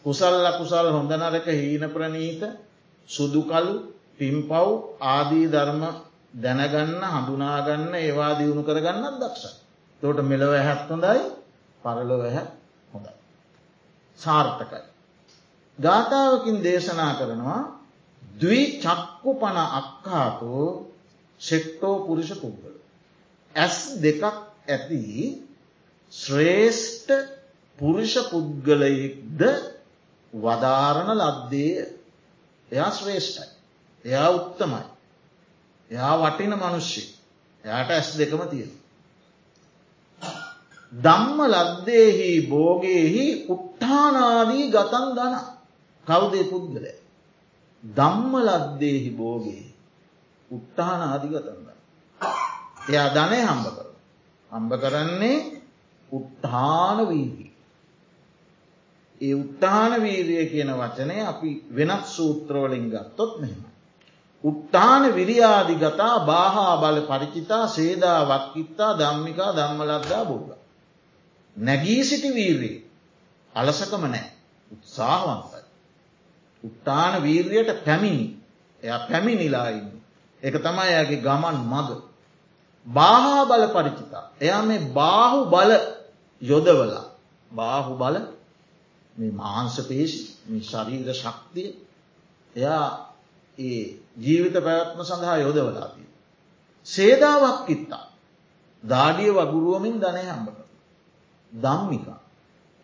කුසල් අකුසල් හොඳ නරක හීන ප්‍රනීත සුදුකලු පිම්පව් ආදී ධර්ම දැනගන්න හඳුනාගන්න ඒවා දියුණු කරගන්නත් දක්ෂ. තෝට මෙලව හැත් හොඳයි පරලොව හැ හොඳයි. සාර්ථකයි. ගාථාවකින් දේශනා කරනවා දවී චක්කු පන අක්කාතෝ ශෙක්ටෝ පුරුෂ පුද්ගල. ඇස් දෙකක් ඇති ශ්‍රේෂ්ඨ පුරුෂ පුද්ගලයෙක්ද වදාරණ ලද්දේ එයා ශ්‍රේෂ්ඨයි. එයා උත්තමයි. එයා වටින මනුෂ්‍යය. එයාට ඇස් දෙකම තියෙන. දම්ම ලද්දේහි බෝගයෙහි උට්ඨානාදී ගතන් දන කවුදේ පුද්ගලය. දම්ම ලද්දේහි බෝගේ උට්ටාන ආදිගතන්න. එයා ධනය හම්බ කර. හම්බ කරන්නේ උට්ඨාන වීදී. ඒ උත්තාන වීරිය කියන වචනය අපි වෙනත් සූත්‍රෝලින් ගත්තොත් මෙහෙම. උත්තාන විරියාදි ගතා බාහා බල පරිචිතා සේදා වක්කිත්තා ධම්මිකා ධම්මලද්දා බෝග. නැගී සිටි වීරී අලසකම නෑ උත්සාහවන්තයි. උත්තාන වීර්යට පැමිණි එය පැමිණිලායින්න. එක තමයි ඇගේ ගමන් මග. බාහා බල පරිචිතා. එයා මේ බාහු බල යොදවලා බාහු බල මාංස පේශි ශරීර ශක්තිය එයා ඒ ජීවිත පැවැත්ම සඳහා යොදවලාතිය. සේදාවක් ඉත්තා. දාඩිය වගුරුවමින් ධනය හම්බ කර. දම්මිකා.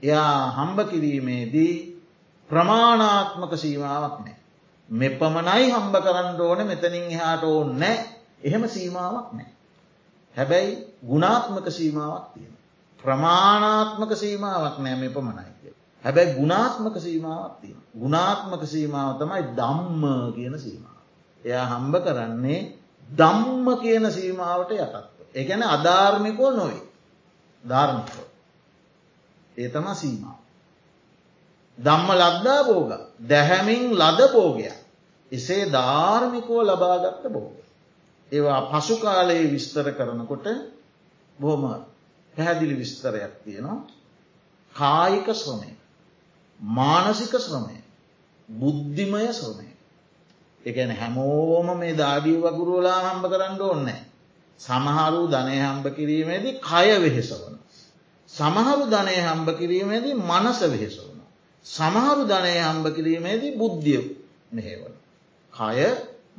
එයා හම්බ කිරීමේදී ප්‍රමාණාත්මක සීමාවක් නෑ. මෙපමණයි හම්බ කරන්න ඕන මෙතනින් එහාට ඕන්න නෑ එහෙම සීමාවක් නෑ. හැබැයි ගුණාත්මක සීමාවක් තියෙන. ප්‍රමාණාත්මක සීමාවක් නෑ මෙපමණයි. හැබැයි ගුණාත්මක සීමාවක් තියෙන. ගුණාත්මක සීමාව තමයි දම්ම කියන සීමාව. එයා හම්බ කරන්නේ දම්ම කියන සීමාවට යටත්ව. එකන අධාර්මිකෝ නොයි. ධර්මිකෝ. ඒ තම සීමාව. දම්ම ලද්දා බෝග දැහැමින් ලද බෝගයක්. එසේ ධාර්මිකෝ ලබාගත්ත බෝග. ඒවා පසු කාලයේ විස්තර කරනකොට බොහොම පැහැදිලි විස්තරයක් තියෙනවා කායික ශ්‍රමය මානසික ශ්‍රමය බුද්ධිමය ශ්‍රමය. එකන හැමෝම මේ දාඩිය වගුරුවලා හම්බ කරන්න ඕන්නෑ සමහරු ධනය හම්බ කිරීමේදී කය වෙහෙසවන සමහරු ධනය හම්බ කිරීමේදී මනස වෙහෙසවන සමහරු ධනය හම්බ කිරීමේදී බුද්ධිය මෙහෙවන කය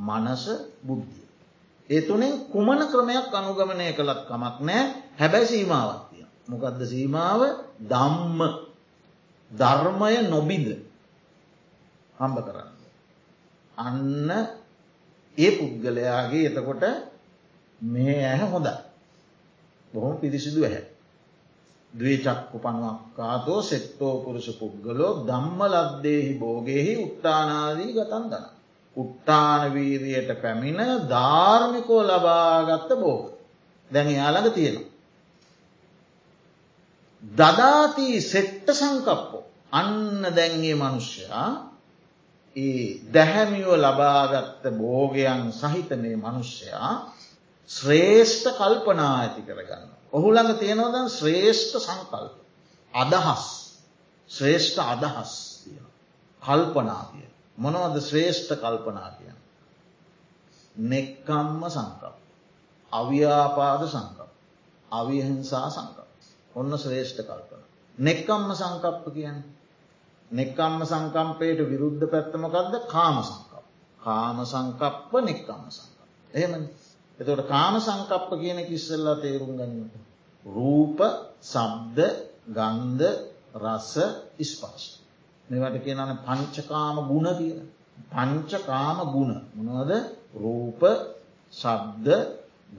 මනස බුද්ධිය. ඒ තුනෙන් කුමන ක්‍රමයක් අනුගමනය කළත් කමක් නෑ හැබැයි සීමාවත්තිය. මොකදද සීමාව? දම්ම ධර්මය නොබිද හම්බ කරන්න. අන්න ඒ පුද්ගලයාගේ එතකොට මේ ඇහැ හොඳයි. බොහොම පිරිසිදු ඇහැ. දවේචක්කු පනුවක්කාතෝ සෙක්තෝ පුරුෂ පුද්ගලෝ දම්ම ලද්දේහි බෝගෙහි උත්තානාදී ගතන් දන. උත්තානවීරයට පැමිණ ධාර්මිකෝ ලබාගත්ත බෝග. දැන් යාළඟ තියෙනවා. දදාතිී සෙට්ට සංකප්පෝ අන්න දැන්ගේ මනුෂ්‍යයා ඒ දැහැමියෝ ලබාගත්ත බෝගයන් සහිත මේ මනුෂ්‍යයා ශ්‍රේෂ්ඨ කල්පනා ඇති කරගන්න. ඔහු ළඟ තියෙනවද ශ්‍රේෂ්ඨ සංකල්ප. අදහස් ශ්‍රේෂ්ඨ අදහස් තියෙන. කල්පනා කිය. මොනවද ශ්‍රේෂ්ඨ කල්පනා කිය. නෙක්කම්ම සංකප්. අව්‍යාපාද සංකප්. අවිහිංසා සංකප්. ඔන්න ශ්‍රේෂ්ඨ කල්පන. නෙක්කම්ම සංකප්ප කියන්න. නෙක්කම්ම සංකම්පයට විරුද්ධ පැත්තමකක්ද කාම සංකප්. කාම සංකප්ප නෙක්කම්ම සංකප්. එහෙම එතට කාම සංකප්ප කියන කිස්සල්ලා තේරුම් ගන්නට. රූප සබ්ද ගන්ධ රස ඉස්පර්ශ. මේවට කියනන පංචකාම ගුණ කියන. පංචකාම ගුණ මොනවද රූප සබ්ද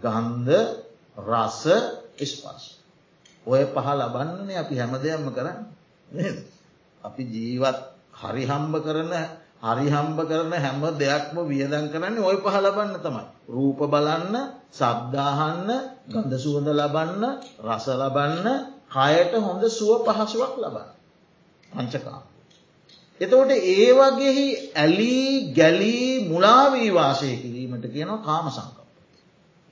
ගන්ධ රස ඉස්පර්ශ. ඔය පහ ලබන්නනේ අපි හැම දෙයක්ම කරන්න අපි ජීවත් හරි හම්බ කරන හරි හම්බ කරන හැම දෙයක්ම වියදන් කරන්නේ ඔය පහ ලබන්න තමයි. රූප බලන්න සබ්දාහන්න ගඳ සුවඳ ලබන්න රස ලබන්න කයට හොඳ සුව පහසුවක් ලබන්න. පංචකාම. එතකොට ඒ වගෙහි ඇලී ගැලී මුලාවී වාසය කිරීමට කියනවා කාම සංකප.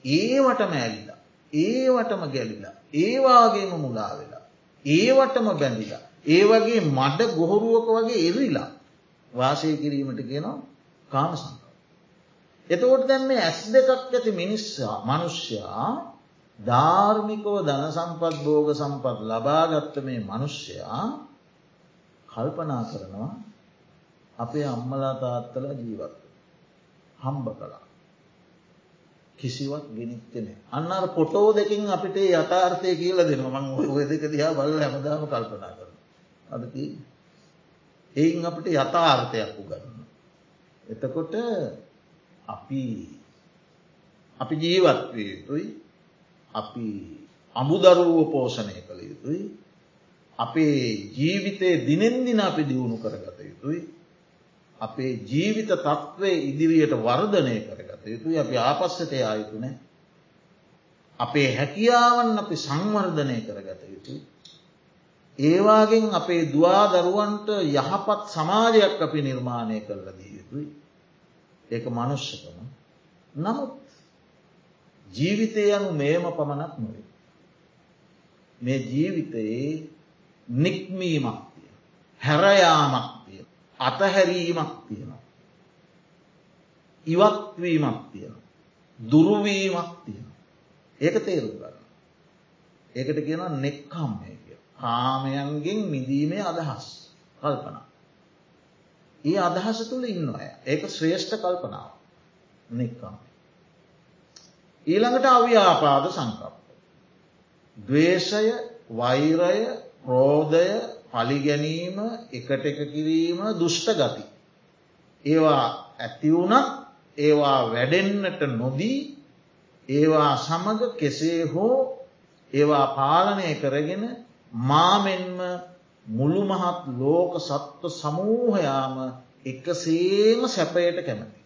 ඒවටම ඇලිලා. ඒවටම ගැලිලා. ඒවාගේම මුලා වෙලා. ඒවටම බැඳිලා. ඒ වගේ මඩ ගොහොරුවක වගේ එරිලා වාසය කිරීමට කියනවා කාම සංකප. එතකොට දැන් මේ ඇස් දෙකක් ඇති මිනිස්සා මනුෂ්‍යයා ධාර්මිකව ධන සම්පත් බෝග සම්පත් ලබාගත්ත මේ මනුෂ්‍යයා කල්පනා කරනවා අපේ අම්මලා තාත්තල ජීවත් හම්බ කලා. කිසිවත් ගෙනනිත්තන. අන්නර පොටෝ දෙකින් අපිට යථාර්ථය කියල දෙන මං ඔය දෙක දිහා බල හැමදාම කල්පනා කරන. අදති එයින් අපට යථාර්ථයක් උගන්න. එතකොට අපි අපි ජීවත්වය යුතුයි අපි අමුදරුව පෝෂණය කළ යුතුයි අපේ ජීවිතය දිනෙන්දින අපි දියුණු කරගත යුතුයි අපේ ජීවිත තත්ත්වය ඉදිරියට වර්ධනය කරගත යුතුයි අපි ආපස්සට ආයුතුනෑ අපේ හැකියාවන් අපි සංවර්ධනය කරගත යුතුයි ඒවාගෙන් අපේ දවා දරුවන්ට යහපත් සමාජයක් අපි නිර්මාණය කරල දී යුතුයි ඒක මනුෂ්‍යකම නමුත් ජීවිතය යනු මේම පමණක් නොවේ. මේ ජීවිතයේ නික්මීමක් තිය. හැරයාමක් තිය. අතහැරීමක් තියෙනවා. ඉවත්වීමක් තියෙනවා. දුරුවීමක් තියෙනවා. ඒක තේරුම් ගන්න. ඒකට කියන නෙක්කම්මය කිය. කාමයන්ගෙන් මිදීමේ අදහස් කල්පනා. ඒ අදහස තුළ ඉන්න අය ඒක ශ්‍රේෂ්ඨ කල්පනාව නික්කම්. ඊළඟට අව්‍යාපාද සංකප්ප. දවේශය වෛරය රෝධය පලිගැනීම එකට එක කිරීම දුෂ්ට ගති. ඒවා ඇතිවුනත් ඒවා වැඩෙන්නට නොදී ඒවා සමඟ කෙසේ හෝ ඒවා පාලනය කරගෙන මාමෙන්ම මුළු මහත් ලෝක සත්ව සමූහයාම එකසේම සැපයට කැමති.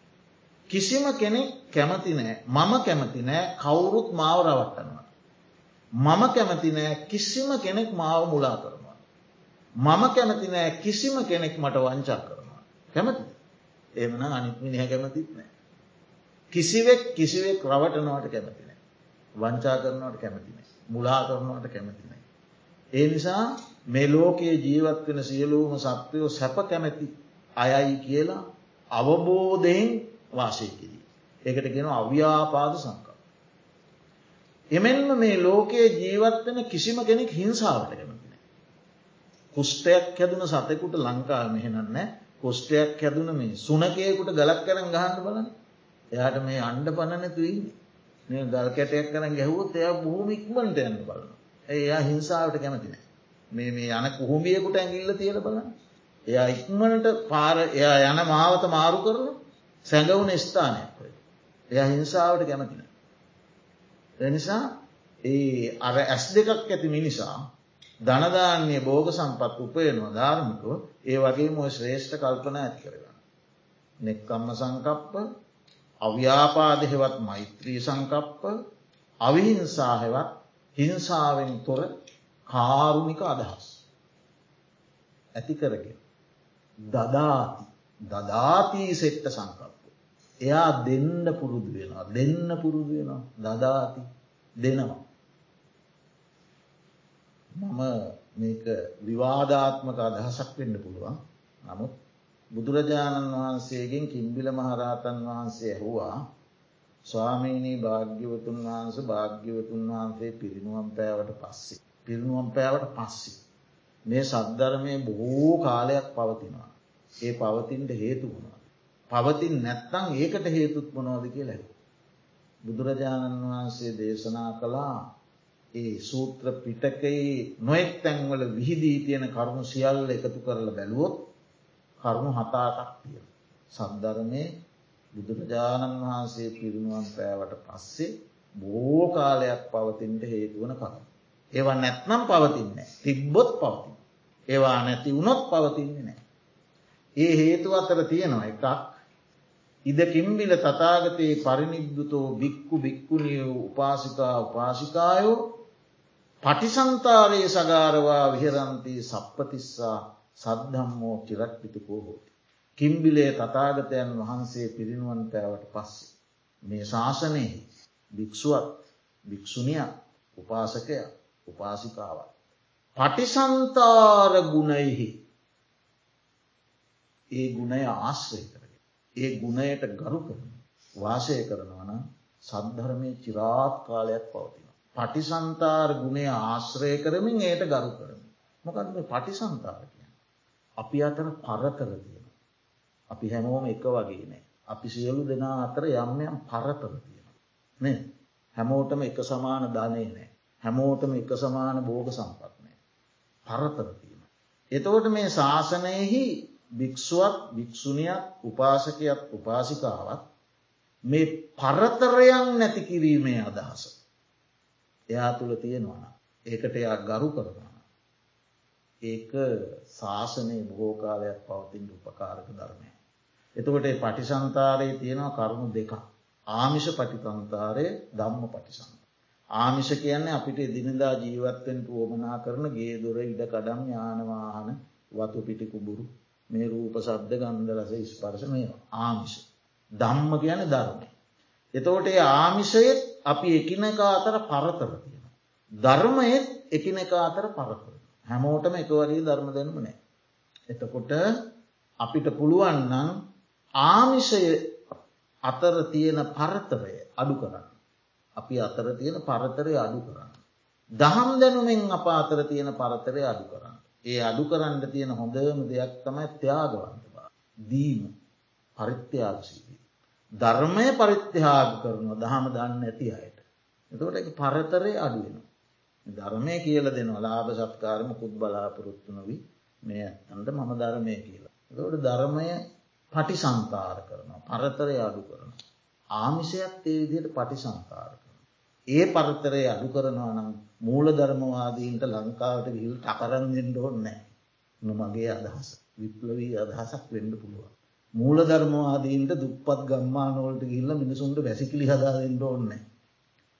කිසිම කෙනෙක් කැමති නෑ මම කැමති නෑ කවුරුත් මාව රවට්ටනවා. මම කැමති නෑ කිසිම කෙනෙක් මාව මුලා කරනවා. මම කැමති නෑ කිසිම කෙනෙක් මට වංචා කරනවා. කැමති එමන අනිත්මිනිහ කැමතිත් නෑ. කිසිවෙක් කිසිවෙක් රවටනවට කැමතිනෑ. වංචා කරනවට කැමතිනෑ. මුලා කරනවට කැමතිනෑ. ඒ නිසා මේ ලෝකයේ ජීවත් වෙන සියලූම සත්වයෝ සැප කැමැති අයයි කියලා අවබෝධයෙන් වාසය කිරී. ඒකට ගෙන අව්‍යාපාද සංකා. එමෙන්ම මේ ලෝකයේ ජීවත් වෙන කිසිම කෙනෙක් හිංසාවට කැමතින. කුෂ්ටයක් හැදුන සතෙකුට ලංකා මෙහෙනන්න කුෂ්ටයක් හැදුන මේ සුනකයකුට ගලක් කරන ගහන්න බලන එයාට මේ අන්ඩ පණනැතුවන්නේ මේ ගල් කැටයක් කරන ගැහුවොත් එය බොහොම ඉක්මට යන්න බලන. එයා හිංසාාවට කැමතින. මේ මේ යන කුහුඹියකුට ඇගිල්ල තියෙන බලන්න. එයා ඉක්මනට පාර එයා යන මාවත මාරු කරන සැඟවුන ස්ථානයක් ඔය. එයා හිංසාාවට කැමතින. එනිසා ඒ අර ඇස් දෙකක් ඇති මිනිසා ධනධාන්‍ය බෝග සම්පත් උපයනවා ධාර්මිකව ඒ වගේ මොය ශ්‍රේෂ්ඨ කල්පන ඇති කරගන්න. නෙක්කම්ම සංකප්ප අව්‍යාපාදහෙවත් මෛත්‍රී සංකප්ප අවිහිංසාහෙවත් හිංසාවෙන් තොර කාරුණික අදහස්. ඇති කරගෙන. දදාති දදාතිී සෙට්ට සංකප්ප. එයා දෙන්න පුරුදු වෙනවා දෙන්න පුරුදු වෙනවා දදාති දෙනවා. මම මේක විවාධාත්මක අදහසක් වෙන්න පුළුවන් නමුත් බුදුරජාණන් වහන්සේගෙන් කිම්බිල මහරහතන් වහන්සේ ඇහුවා ස්වාමීනී භාග්‍යවතුන් වහන්ස භාග්‍යවතුන් වහන්සේ පිරිනුවම් පෑවට පස්සේ. පිරිනුවම් පෑවට පස්සේ. මේ සද්ධරමය බොහෝ කාලයක් පවතිනවා. ඒ පවතින්ට හේතු වුණා. පවතින් නැත්තං ඒකට හේතුත් මොනෝද කිය ලැබ. බුදුරජාණන් වහන්සේ දේශනා කළා ඒ සූත්‍ර පිටකයි නොෙක් තැන්වල විහිදී තියෙන කරුණු සියල්ල එකතු කරල බැලුවොත් කරුණු හතාටක් තිය. සද්ධරමය බුදුරජාණන් වහන්සේ පිරිනුවන් පෑවට පස්සේ බෝ කාලයක් පවතින්ට හේතුවන කර. ඒවා නැත්නම් පවතින්නේ තිබ්බොත් පවතින්. ඒවා නැති වුණොත් පවතින්නේ නෑ. ඒ හේතු අතර තියෙනවා එකක් ඉද කිම්බිල තතාගතයේ පරිනිබ්දුතෝ බික්කු බික්කුණිය උපාසිකා උපාසිකායෝ පටිසන්තාරයේ සගාරවා විහරන්තී සප්පතිස්සා සද්ධම්මෝ චිරක්පිතිකෝ හෝති. කිම්බිලේ තතාගතයන් වහන්සේ පිරිනුවන් පෑවට පස්සේ. මේ ශාසනයේ භික්‍ෂුවත් භික්‍ෂුණිය උපාසකය උපාසිකාව. පටිසන්තාර ගුණයිහි ඒ ගුණය ආශ්‍රය කරගෙන. ඒ ගුණයට ගරු කරන වාසය කරනවන සද්ධර්මය චිරාත් කාලයක් පවතින. පටිසන්තාර ගුණේ ආශ්‍රය කරමින් ඒයට ගරු කරන. මොකද මේ පටිසන්තාර කිය. අපි අතර පරතර තියෙන. අපි හැමෝම එක වගේ නෑ. අපි සියලු දෙනා අතර යම් යම් පරතර තියෙන. නේ හැමෝටම එක සමාන ධනය නෑ. හැමෝටම එක සමාන බෝග සම්පත් නෑ. පරතර තියෙන. එතවට මේ ශාසනයෙහි භික්‍ෂුවත් භික්‍ෂුණයක් උපාසකයක් උපාසිකාවත් මේ පරතරයන් නැති කිරීමේ අදහස. එයා තුළ තියෙනවන. ඒකට එයා ගරු කරනවා. ඒක ශාසනයේ බොහෝකාලයක් පවතින් උපකාරක ධර්මය. එතකොට පටිසන්තාරයේ තියෙනවා කරුණු දෙක. ආමිෂ පටිතන්තාරය ධම්ම පටිසන්ත. ආමිෂ කියන්නේ අපිට දිනදා ජීවත්තෙන් පුුවමනා කරන ගේ දොර ඉඩ කඩම් යානවාහන වතු පිටිකුබුරු මේ රූප සද්ධ ගන්ධ රස ස්පර්ශ මේ ආමිෂ. ධම්ම කියන ධර්මය. එතෝට ඒ ආමිෂයත් අපි එකිනක අතර පරතර තියෙන. ධර්මයත් එකිනෙක අතර පරතර. හැමෝටම එක වගේ ධර්ම දැනුම නෑ. එතකොට අපිට පුළුවන්නම් ආමිෂය අතර තියෙන පරතරය අඩු කරන්න. අපි අතර තියෙන පරතරය අඩු කරන්න. දහම් දැනුමෙන් අප අතර තියෙන පරතරය අඩු කරන්න. ඒ අඩු කරන්න තියෙන හොඳම දෙයක් තමයි ත්‍යාගවන්තවා. දීම පරිත්‍යාගශීදී. ධර්මය පරිත්‍යාග කරනවා දහම දන්න ඇති අයට. එතකොට එක පරතරය අඩුවෙන. ධර්මය කියල දෙනවා ලාභ සත්කාරම කුත් බලාපොරොත්තු නොවී මේ ඇන්ට මම ධර්මය කියලා. එතකොට ධර්මය පටිසංකාර කරනවා පරතරය අඩු කරන. ආමිෂයක් ඒ විදියට පටිසංකාර කරන. ඒ පරතරය අඩු කරනවා නම් මූල ධර්මවාදීන්ට ලංකාවට ගිල් ටකරන්ගෙන්ට ඕන්නෑ නොමගේ අදහස විප්ලවී අදහසක් වෙන්න පුළුවන්. මූල ධර්මවාදීන්ට දුප්පත් ගම්මානෝලට ගිල්ල මිනිසුන්ට වැසිකිලි හදාදෙන්ට ඕන්නෑ.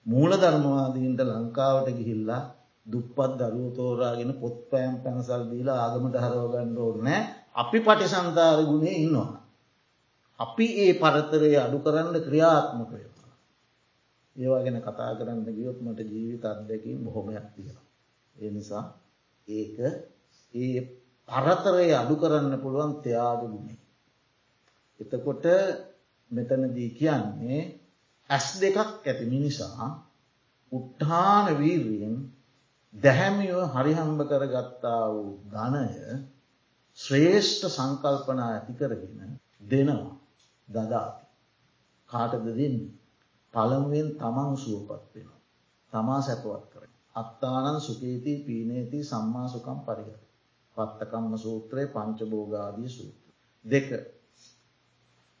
මූල ධර්මවාදීන්ට ලංකාවට ගිහිල්ලා දුප්පත් දරුව තෝරාගෙන පොත් පෑම් පැනසල් දීලා ආගමට හරෝගන්න ඕන්නෑ අපි පටිසන්තාර ගුණේ ඉන්නවා. අපි ඒ පරතරය අඩු කරන්න ක්‍රියාත්මක වෙනවා. ඒවා ගැන කතා කරන්න ගියොත් මට ජීවිත අත්දැකින් බොහොමයක් තියෙනවා. ඒ නිසා ඒක ඒ පරතරය අඩු කරන්න පුළුවන් ත්‍යාග ගුණේ. එතකොට මෙතනදී කියන්නේ ඇස් දෙකක් ඇති මිනිසා උට්ඨාන වීර්යෙන් දැහැමිව හරිහම්බ කරගත්තා වූ ධනය ශ්‍රේෂ්ඨ සංකල්පනා ඇති කරගෙන දෙනවා දදාති. කාටද දෙන්න. පළමුුවෙන් තමන් සුවපත් වෙනවා. තමා සැපවත් කර. අත්තානන් සුකේතිී පීනේති සම්මාසුකම් පරිහර. පත්තකම්ම සූත්‍රයේ පංචබෝගාදී සූත්‍ර. දෙක.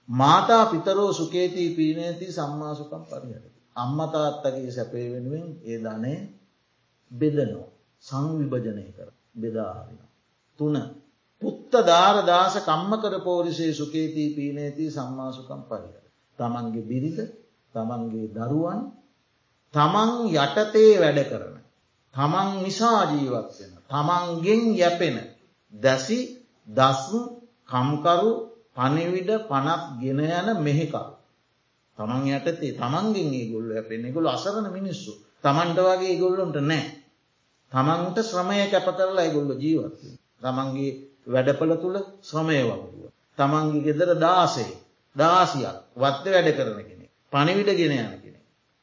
මාතා පිතරෝ සුකේතිී පීනේති සම්මාසුකම් පරිහර. අම්මතාත්තගේ සැපේ වෙනුවෙන් ඒ ධනය බෙදනෝ සංවිභජනය කර බෙදාාරෙන. තුන පුත්ත ධාරදාස කම්ම කර පෝරිසේ සුකේතිී පීනේති සම්මාසුකම් පරිහර. තමන්ගේ බිරිඳ තමන්ගේ දරුවන් තමන් යටතේ වැඩ කරන. තමන් නිසා ජීවත් වෙන. තමන්ගෙන් යැපෙන දැසි දස්මු කම්කරු පනිවිඩ පනත් ගෙන යන මෙහෙකරු. තමන් යටතේ තමන්ගෙන් ඒ ගොල්ල ඇපෙන ගොල අසරන මිනිස්සු තමන්ට වගේ ගොල්ලොන්ට නෑ. තමන්ට ශ්‍රමය කැප කරලා ගොල්ල ජීවත්ව. තමන්ගේ වැඩපල තුළ ශ්‍රමය වගුව. තමන්ගේ ගෙදර දාසේ දාසියක් වත්ත වැඩ කරන කෙනෙ. පනිවිට ගෙන යන කෙනෙ.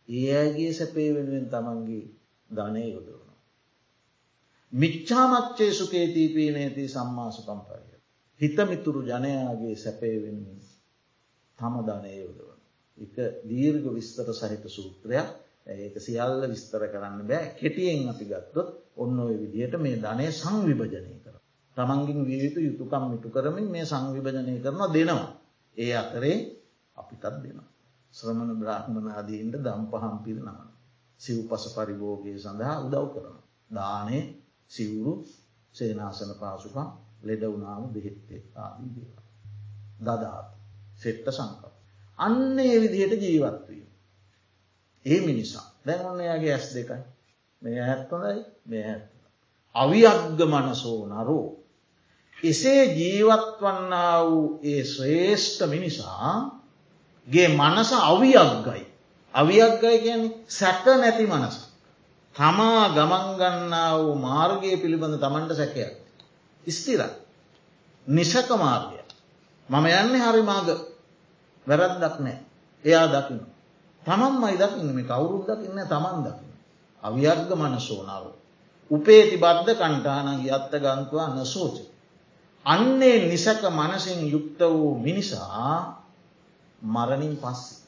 ඒගේ සැපේ වෙනුවෙන් තමන්ගේ ධනය යොදවන. මිච්චාමච්චේ සුකේතීපීනේති සම්මාසුකම්පය. හිතමිතුරු ජනයාගේ සැපේ වෙනුවෙන් තම ධනය යොදවන. එක දීර්ග විස්තර සහිත සූත්‍රයක් ඒක සියල්ල විස්තර කරන්න බෑ කෙටියෙන් අපි ගත්තොත් ඔන්න ඔය විදිහට මේ ධනය සංවිභජනය කර. තමන්ගින් වියයුතු යුතුකම් මිටු කරමින් මේ සංවිභජනය කරනවා දෙනවා. ඒ අතරේ අපිටත් දෙනවා. ශ්‍රමණ බ්‍රහ්මනාදීන්ට දම් පහම් පිරිනමන. සිව් පස පරිභෝගය සඳහා උදව් කරන. දානය සිවුරු සේනාසන පාසුකම් ලෙඩ වුණාම බෙහෙත්තේ ආදී දේව. දදාත් සෙට්ට සංකප. අන්නේ විදිහට ජීවත්වීම. ඒ මිනිසා දැන් ඔන්න යාගේ ඇස් දෙකයි මේ ඇත්තොඳයි මේ ඇත්ත. අවියග්ග මනසෝ නරෝ. එසේ ජීවත්වන්න වූ ඒ ශ්‍රේෂ්ඨ මිනිසා ගේ මනස අවියග්ගයි. අවියග්ගයි කියන සැක නැති මනස. තමා ගමන්ගන්නා වූ මාර්ගය පිළිබඳ තමන්ට සැකයක්. ස්තිර නිසක මාර්ගය. මම යන්න හරි මාග වැරද්දක් නෑ එයා දකින. තමන් මයි දකින්න මේ කවුරුත් දකින්න තමන් දකින. අවියර්ග මනසෝනාව. උපේති බද්ධ කණ්ටාන යත්ත ගන්තුවා නසෝච. අන්නේ නිසක මනසින් යුක්ත වූ මිනිසා මරණින් පස්සේ.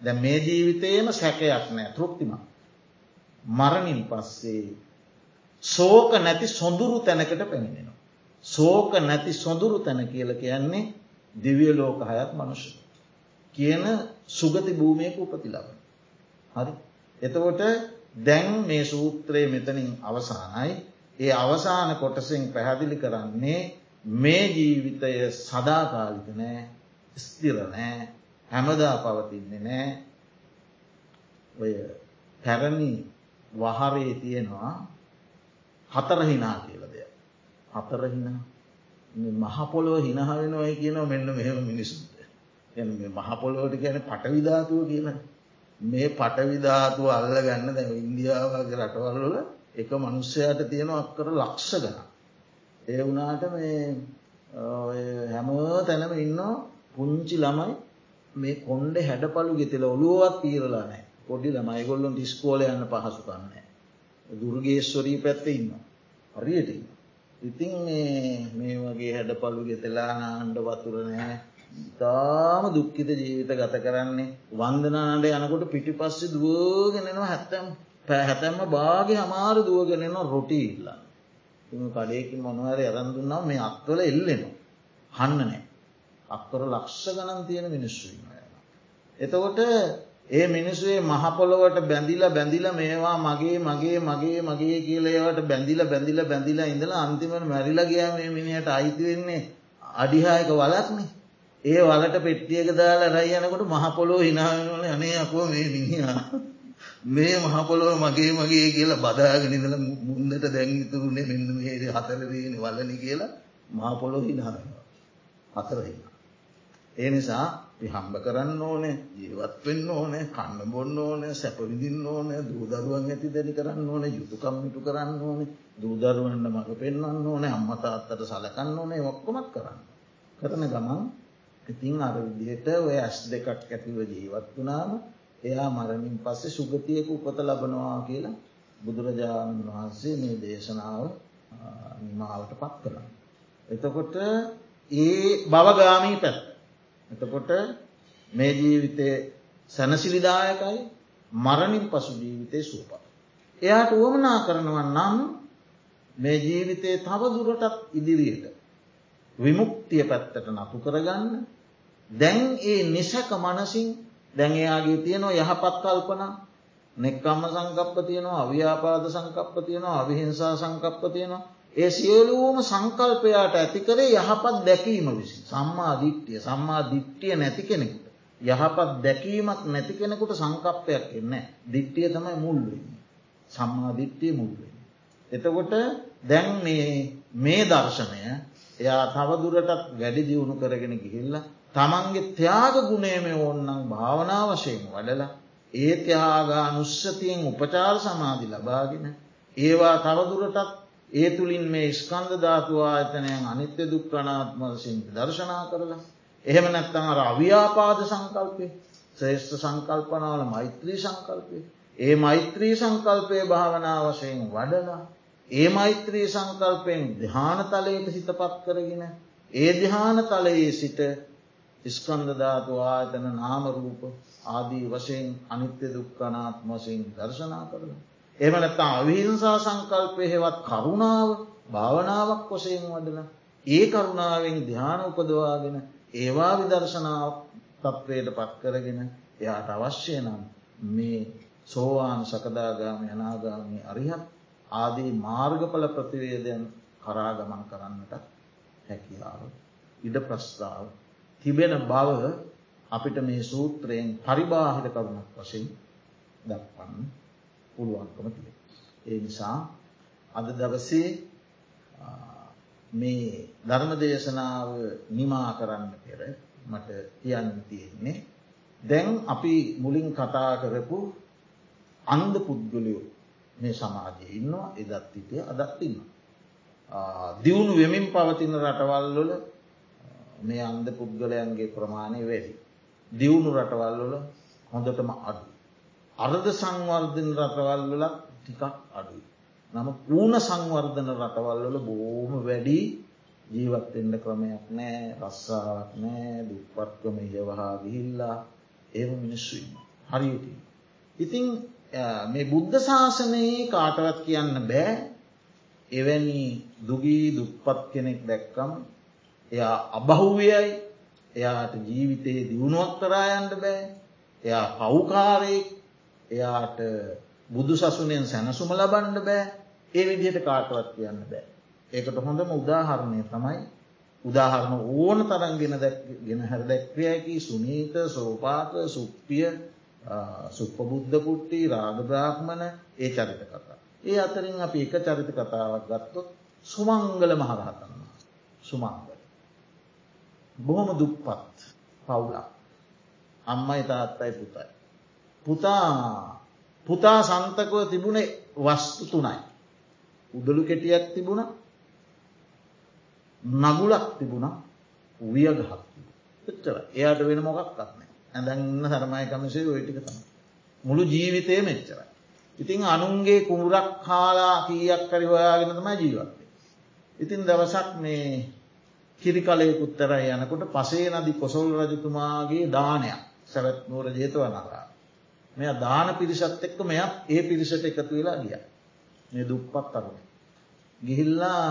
ද මේ ජීවිතයේම සැකයක් නෑ තෘප්තිම. මරණින් පස්සේ සෝක නැති සොඳුරු තැනකට පැමිණෙනවා. සෝක නැති සොඳුරු තැන කියල කියන්නේ දිවිය ලෝක හයත් මනුෂ්‍ය. කියන සුගති භූමයක උපති ලබන. හරි. එතකොට දැන් මේ සූත්‍රයේ මෙතනින් අවසානයි ඒ අවසාන කොටසෙන් පැහැදිලි කරන්නේ මේ ජීවිතය සදාකාලික නෑ ස්තිර නෑ හැමදා පවතින්නේ නෑ ඔය පැරණි වහරේ තියෙනවා හතරහිනා කියල දෙයක්. හතරහිනා මහපොලොව හිනහවෙනවයි කියනව මෙන්න මෙහෙම මිනිසුන්ට. එ මහපොලොවට කියන පටවිධාතුව කියන මේ පටවිධාතුව අල්ල ගන්න දැ ඉන්දියාවගේ රටවල්ල එක මනුස්සයට තියෙන අක්කර ලක්ෂ ගන. ඒ වනාට මේ හැම තැනම ඉන්න පුංචි ළමයි මේ කොන්්ඩ හැඩපලු ගෙතෙල ඔලුවත් තීරලා නෑ පොඩි ළමයි ගොල්ලොන් ඩිස්කෝල යන්න පහසු කන්නේ. දුර්ගේස්වරී පැත්ත ඉන්න. හරියට. ඉතින් මේ වගේ හැඩපලු ගෙතලා නාණ්ඩ වතුරනෑ තාම දුක්කිත ජීවිත ගත කරන්නේ වන්දනාට යනකොට පිටි පස්සෙ දුවගෙනෙනවා හැත්තැම් පැහැතැම්ම බාගේ හමාර දුවගෙනෙනවා රොටි ඉල්ලා. එම කඩයකින් මොනවර ඇරඳුන්නාව මේ අත්වල එල්ලෙනවා. හන්න නෑ. අක්කර ලක්ෂ ගණන් තියෙන මිනිස්සුවන්න. එතකොට ඒ මිනිස්සේ මහපොළොවට බැඳිල බැඳිල මේවා මගේ මගේ මගේ මගේ කියලේවට බැඳිල බැඳිල බැඳිලා ඉඳලා අන්තිමට මැරිලා ගයා මේ මිනිට අයිති වෙන්නේ අඩිහායක වලක්නේ. ඒ වලට පෙට්ටියක දාලා රයි යනකොට මහපොලෝ හිනාවනවල අනේ අපෝ මේ මිනිහා. මේ මහපොලොව මගේ මගේ කියලා බදාගෙනදල මුන්දට දැංගිතුරුණේ මෙන්න මේ හතරදන වලනි කියලා මහපොලො හිනාවෙනවා හතරහින්න. ඒ නිසා හම්බ කරන්න ඕනේ ජීවත් වෙන්න ඕනේ කන්න බොන්න ඕනේ සැපවිදින්න ඕනේ දූදරුවන් ඇති දැනි කරන්න ඕනේ යුතුකම්මිටු කරන්න ඕනේ දූදරුවන්න මඟ පෙන්වන්න ඕනේ අම්මතාත්තට සලකන්න ඕනේ ඔක්කොමත් කරන්න. කරන ගමන් ඉතින් අර විදිහට ඔය ඇස් දෙකක් ඇතිව ජීවත් වනාම එයා මරමින් පස්සේ සුගතියක උපත ලබනවා කියලා බුදුරජාණන් වහන්සේ මේ දේශනාව නිමාවට පත් කරන්න. එතකොට ඒ බවගාමී පැත්. එතකොට මේ ජීවිතය සැනසිලිදායකයි මරණින් පසු ජීවිතය සූපත්. එයාට වුවමනා කරනවා නම් මේ ජීවිතය තව දුරටත් ඉදිරියට විමුක්තිය පැත්තට නතු කරගන්න දැන් ඒ නිසැක මනසින් දැන් එයාගේ තියෙනවා යහපත් කල්පන නෙක්කම්ම සංකප්ප තියෙනවා අව්‍යාපාද සංකප්ප තියෙනවා අවිහිංසා සංකප්ප තියෙනවා ඒ සියලූම සංකල්පයාට ඇති කරේ යහපත් දැකීම විසි සම්මා දිට්ටිය සම්මා දිට්ටිය නැති කෙනෙකුට. යහපත් දැකීමක් නැති කෙනෙකුට සංකප්පයක් එන්න දිට්ටිය තමයි මුල්වෙන්න සම්මා දිට්ටිය මුල්වෙන්න. එතකොට දැන් මේ දර්ශනය එයා තවදුරටත් වැඩි දියුණු කරගෙන ගිහිල්ල තමන්ගේ ත්‍යාග ගුණේම ඕන්නම් භාවනා වශයෙන් වඩලා ඒ ත්‍යාගා නුස්සතියෙන් උපචාර සමාධි ලබාගෙන ඒවා තවදුරටත් ඒ තුළින් මේ ස්කන්ධ ධාතුවා ඇතනයන් අනිත්‍ය දුක්කනාත්ම වශයෙන් දර්ශනා කරලා එහෙම නැත්තං අර අව්‍යාපාද සංකල්පය ශ්‍රේෂ්ඨ සංකල්පනාවල මෛත්‍රී සංකල්පය ඒ මෛත්‍රී සංකල්පය භාවනා වශයෙන් වඩලා ඒ මෛත්‍රී සංකල්පයෙන් දිහානතලයට සිතපත් කරගෙන ඒ දිහානතලයේ සිට ස්කන්ධධාතු ආයතන නාමරූප ආදී වශයෙන් අනිත්‍ය දුක්කනාත්ම වශයෙන් දර්ශනා කරන. එමනත්තා අවිහිංසා සංකල්පය හෙවත් කරුණාව භාවනාවක් වශයෙන් වඩන ඒ කරුණාවෙන් ධ්‍යාන උපදවාගෙන ඒවා විදර්ශනාව තත්වයට පත් කරගෙන එයාට අවශ්‍ය නම් මේ සෝවාන් සකදාගාම යනාගාමී අරිහත් ආදී මාර්ගඵල ප්‍රතිවේදයන් කරාගමන් කරන්නට හැකියාව ඉඩ ප්‍රස්ථාව තිබෙන බව අපිට මේ සූත්‍රයෙන් පරිබාහිර කරුණක් වශයෙන් දක්වන්න පුළුවන්කම තිය. ඒ නිසා අද දවසේ මේ ධර්ම දේශනාව නිමා කරන්න පෙර මට කියන්න තියෙන්නේ. දැන් අපි මුලින් කතා කරපු අන්ද පුද්ගලයෝ මේ සමාජය ඉන්නවා එදත් හිටිය අදත් ඉන්න. දියුණු වෙමින් පවතින රටවල්ලොල මේ අන්ද පුද්ගලයන්ගේ ප්‍රමාණය වැඩි. දියුණු රටවල්ලොල හොඳටම අඩු. අර්ධ සංවර්ධන රටවල්වලත් ටිකක් අඩුයි. නම ඌන සංවර්ධන රටවල්වල බෝම වැඩි ජීවත්වෙන්න ක්‍රමයක් නෑ රස්සාාවක් නෑ දුප්පත්කම යවහා ගිහිල්ලා ඒම මිනිස්සුන්න හරියටි. ඉතිං මේ බුද්ධ ශාසනයේ කාටවත් කියන්න බෑ. එවැනි දුගී දුප්පත් කෙනෙක් දැක්කම් එයා අබහුවයයි එයාට ජීවිතයේ දියුණුවක් කරායන්ට බෑ. එයා පව්කාරයෙක්. එයාට බුදු සසුනෙන් සැනසුම ලබන්ඩ බෑ ඒ විදිහට කාටවත් කියන්න බෑ. ඒකට හොඳම උදාහරණය තමයි උදාහරණ ඕන තරන්ගෙන ගෙන හැර දැක්වයකි සුනීත සෝපාක සුප්පිය සුප්පබුද්ධ පුට්ටි රාගබ්‍රාහ්මණ ඒ චරිත කතා. ඒ අතරින් අපි එක චරිත කතාවක් ගත්තොත් සුමංගල මහරහතන්න සුමංගල. බොහොම දුප්පත් පවුලක් අම්මයි තාත්තයි පුතයි. පුතා පුතා සන්තකව තිබුණේ වස්තු තුනයි. උදළු කෙටියක් තිබුණ නගුලක් තිබුණ වියගහක් එච්චර එයාට වෙන මොකක් කත්නෑ ඇඳන්න සරමය කමසේ ඔයිටික තම මුළු ජීවිතය මෙච්චරයි. ඉතිං අනුන්ගේ කුමුරක් කාලා කීයක් කරි හොයාගෙන තමයි ජීවත්තේ. ඉතින් දවසක් මේ කිරිකලයකුත්තර යනකොට පසේ නදි කොසොල් රජතුමාගේ දානයක් සැවැත් නූර ජේතවනරා. මෙය දාන පිරිසත් එක්ක මෙයක් ඒ පිරිසට එකතු වෙලා ගිය. මේ දුප්පත් අරුණ. ගිහිල්ලා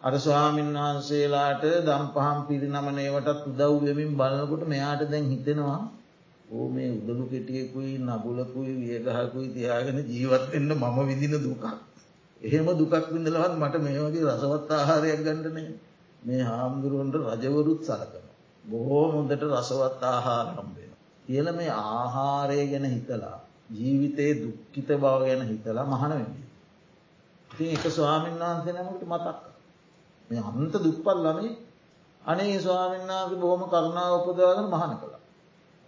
අර ස්වාමීන් වහන්සේලාට දම් පහම් පිරිනමනේවටත් උදව් වෙමින් බලනකොට මෙයාට දැන් හිතෙනවා ඕ මේ උදළු කෙටියෙකුයි නගුලකුයි වියගහකුයි තියාගෙන ජීවත්වෙන්න මම විදින දුකක්. එහෙම දුකක් විඳලවත් මට මේ වගේ රසවත් ආහාරයක් ගණඩනේ මේ හාමුදුරුවන්ට රජවරුත් සලකන. බොහෝ මුොදට රසවත් ආහාර හම්බෙන. කියල මේ ආහාරය ගැන හිතලා ජීවිතයේ දුක්කිත බව ගැන හිතලා මහන වෙන්නේ. ඉතින් එක ස්වාමීන් වහන්සේ නමට මතක් මේ අන්ත දුප්පල් ළමේ අනේ ස්වාමින්නාගේ බොහොම කරුණාව උපදවාගෙන මහන කළා.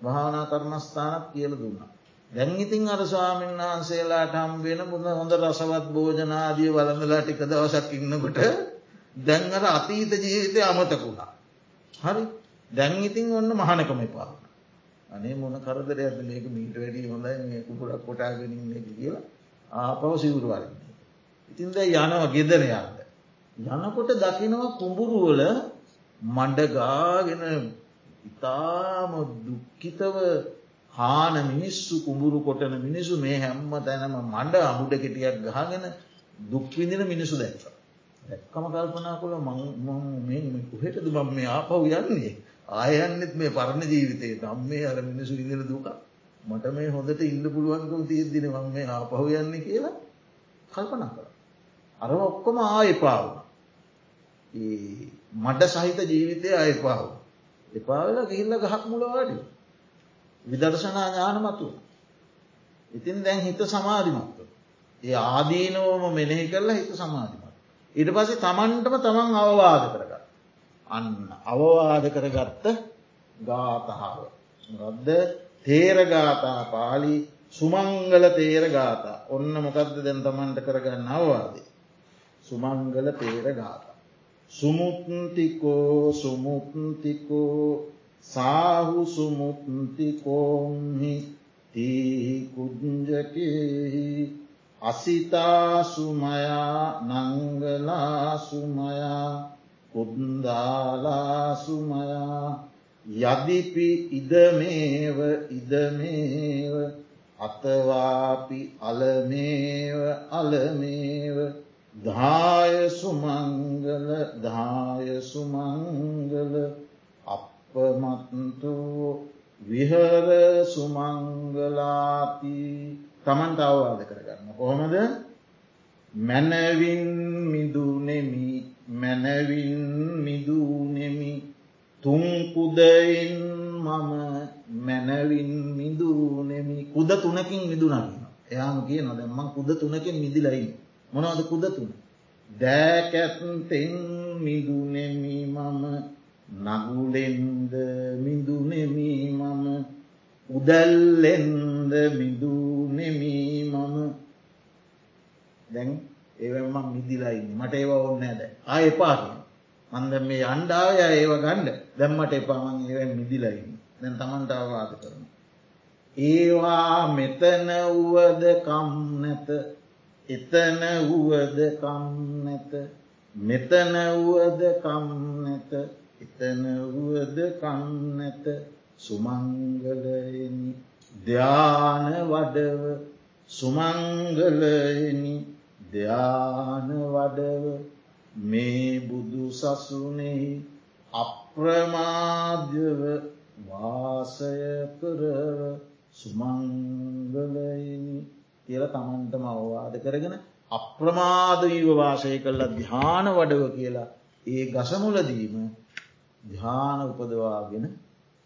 භාවනා කර්මස්ථානත් කියල දුන්නා. දැන් ඉතින් අර ස්වාමීන් වහන්සේලාට හම් වෙන බුද හොඳ රසවත් භෝජනාදිය වලඳලා ටික දවසක් ඉන්නකොට දැන් අර අතීත ජීවිතය අමතකුණා. හරි දැන් ඉතින් ඔන්න මහනකම එපා. අනේ මොන කරදර ඇද මේක මීට වැඩි හොඳයි මේ කුපුරක් කොටාගෙනින් කියලා ආපව සිවුරුවරන්නේ. ඉතින්ද යනව ගෙදරයාද. යනකොට දකිනවා කුඹුරුවල මණ්ඩගාගෙන ඉතාම දුක්කිතව හාන මිනිස්සු කුඹුරු කොටන මිනිසු මේ හැම්ම තැනම මඩ අමුඩ කෙටියක් ගහගෙන දුක්විදින මිනිසු දැක්ක. දැක්කම කල්පනා කොළ මං කොහෙටද බම් මේ ආපව් යන්නේ ආයන්නෙත් මේ පරණ ජීවිතයේ නම් මේ අර මිනිසු ඉදිල දුක මට මේ හොඳට ඉන්න පුළුවන්කම තියෙද්දින මං මේ ආපහු යන්න කියලා කල්පනා කළ. අර ඔක්කොම ආයපාව. මඩ සහිත ජීවිතය අයපාව. එපාවෙලා ගිහිල්ල ගහක් මුලවාඩි. විදර්ශනා ඥානමතුව. ඉතින් දැන් හිත සමාධිමත්ව. ඒ ආදීනෝම මෙනෙහි කරලා හිත සමාධිමත්. ඉට පසේ තමන්ටම තමන් අවවාද කරගත්. අන්න අවවාද කරගත්ත ගාතහාව. ගොද්ද තේරගාතා පාලි සුමංගල තේරගාතා ඔන්න මොකක්ද දැන් තමන්ට කරගන්න අවවාදේ. සුමංගල තේරගාතා. සුමුත්තිකෝ සුමුත්තිකෝ සාහු සුමුත්තිකෝම්හි තීහි කුද්ජකෙහි අසිතාසුමයා නංගලාසුමයා කුද්දාලාසුමයා යදිපි ඉදමේව ඉදමේව අතවාපි අලමේව අලමේව. දාය සුමංගල දාය සුමංගල. අපමත්තුෝ විහර සුමංගලාති තමන්ට අවවාද කරගන්න. කොහොමද? මැනවින් මිදුනෙමි මැනවින් මිදුනෙමි තුන්කුදයින් මම මැනවින් මිදුනෙමි කුද තුනකින් මිදුනන්න. එයාම කිය නොදැම්මන් කුද තුනකින් මිදිලයි. මොනවද කුද තුන. දෑකැත්තෙන් මිදුනෙමි මම නගුලෙන්ද මිදුනෙමි මම උදැල්ලෙන්ද මිදුනෙමී මම දැන් ඒවම මිදිලයින්න මට ඒව ඔන්න ඇද ආය එපාකින් මන්ද මේ අන්ඩාවය ඒව ගණ්ඩ දැම්මට එපාමන් ඒව මිදිලයින්න දැන් තමන්ට අවවාද කරන. ඒවා මෙතන වුවද කම් නැත. එතන වුවද කම් නැත. මෙතන වුවද කම් නැත. එතන වුවද කම් නැත. සුමංගලයනි. ධ්‍යාන වඩව සුමංගලයනි. ධ්‍යාන වඩව මේ බුදු සසුනෙහි අප්‍රමාධ්‍යව වාසය කරව සුමංගලයනි කියල තමන්ටම අවවාද කරගෙන අප්‍රමාදීව වාසය කරලා ධ්‍යාන වඩව කියලා ඒ ගසමුලදීම ධ්‍යාන උපදවාගෙන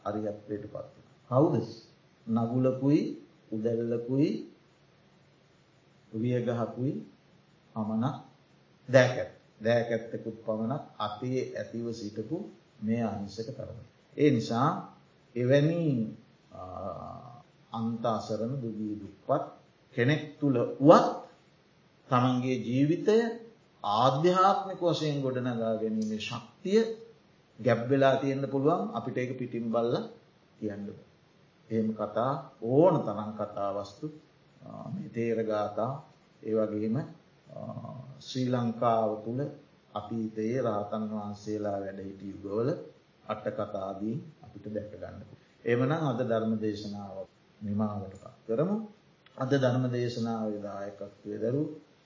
අරියත්වයට පත්. කවුද නගුලකුයි උදැල්ලකුයි වියගහකුයි පමණක් දෑකැත් දෑකැත්තකුත් පමණක් අතේ ඇතිව සිටපු මේ අහිංසක තරම. ඒ නිසා එවැනි අන්තාසරණ දුගී දුප්පත් කෙනෙක් තුළ වුවත් තමන්ගේ ජීවිතය ආධ්‍යාත්මික වශයෙන් ගොඩනගා ගැනීමේ ශක්තිය ගැබ්වෙලා තියෙන්න්න පුළුවන් අපිට ඒක පිටිම් බල්ල කියන්න. එහෙම කතා ඕන තරන් කතාවස්තු තේරගාතා ඒවගේම ශ්‍රී ලංකාව තුළ අතීතයේ රාතන් වහන්සේලා වැඩ හිටිය යුගවල අට්ට කතාදී අපිට දැකගන්න. එමනම් අද ධර්ම දේශනාව නිමාවට පත් කරමු. අද ධර්ම දේශනාව දායකත්වය දරු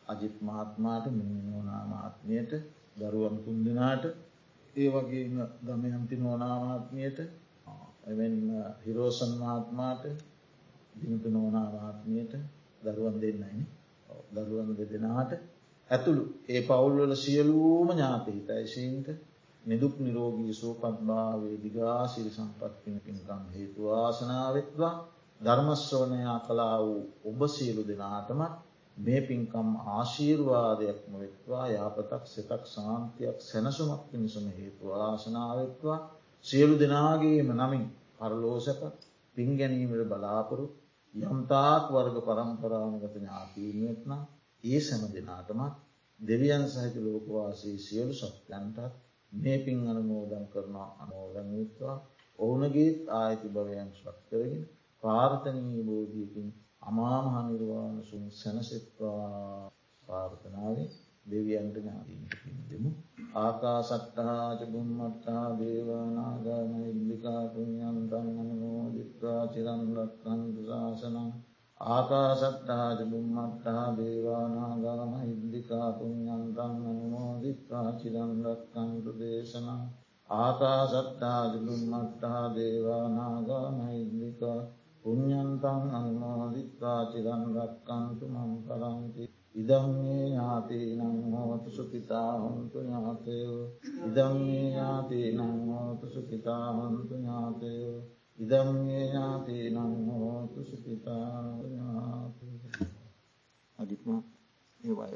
අජිත් මහත්මාට මිනිනෝනා මාත්මයට දරුවන් තුන්දනාට ඒ වගේම දමයන්ති නෝනාමාත්මයට එමෙන් හිරෝසන් මහත්මාට දිනතු නෝනාමාත්මයට දරුවන් දෙන්නයිනි දරුවන් දෙදෙනට ඇතුළු. ඒ පවුල්වල සියලූම ඥාතහිතයිශීන්ට නිදුක් නිරෝගී සූපත්භාවේ දිගාසිරි සම්පත්තින පින්කම් හේතු ආසනාවත්වා ධර්මශ්‍රවනයා කලා වූ ඔබ සියලු දෙනාටමත් මේ පින්කම් ආශීර්වාදයක්ම වෙත්වා යාපතක් සෙතක් සාන්තියක් සැනසුමක් පිණිසම හේතු ආශනාවත්වා සියලු දෙනාගේම නමින් පරලෝසක පින් ගැනීමට බලාපොරු යම්තාක් වර්ග පරම්පරාමගත ඥාතීමත්න ඒ සැම දෙනාටමත් දෙවියන් සහිත ලෝකවාසී සියලු සත්‍යන්ටත් මේ පින් අනමෝදන් කරනා අමෝදන්යත්වා ඕනගේත් ආයති භවයන් ශක්කරගෙන පාර්තනී බෝධීකින් අමාමහනිර්වාණ සුන් සැනසෙත්වා. පාර්ථනාවේ දෙවියන්ට ඥාදීන්ට පින් දෙමු. ආකා සට්ටාච බුම්මට්ටා දේවානාගාම ඉල්ලිකා පුුණ්ඥන්තන් අනමෝ දිත්වා චිරන්රක්කන්තු ශාසනං ආකා සට්ටාච බුම්මට්ටා දේවානාගාම ඉල්ලිකා පුුණ්ඥන්තන් අනමෝ දිත්වා චිරන්රක්කන්තු දේශනං. ආකා සට්ටාච බුම්මට්ටා දේවානාගාම ඉල්ලිකා පුුණ්ඥන්තන් අන්මෝදිත්වා චිරන්රක්කන්තු මං කරන්ති ඉදම්න්නේ ඥාති නං හෝතු සුපිතා හොන්තු ඥාතයෝ ඉදම්න්නේ ඥාති නං හෝතු සුපිතා හොන්තු ඥාතයෝ ඉදම්න්නේ ඥාති නං හෝතු සුපිතා ඥාත අධිප ඒවය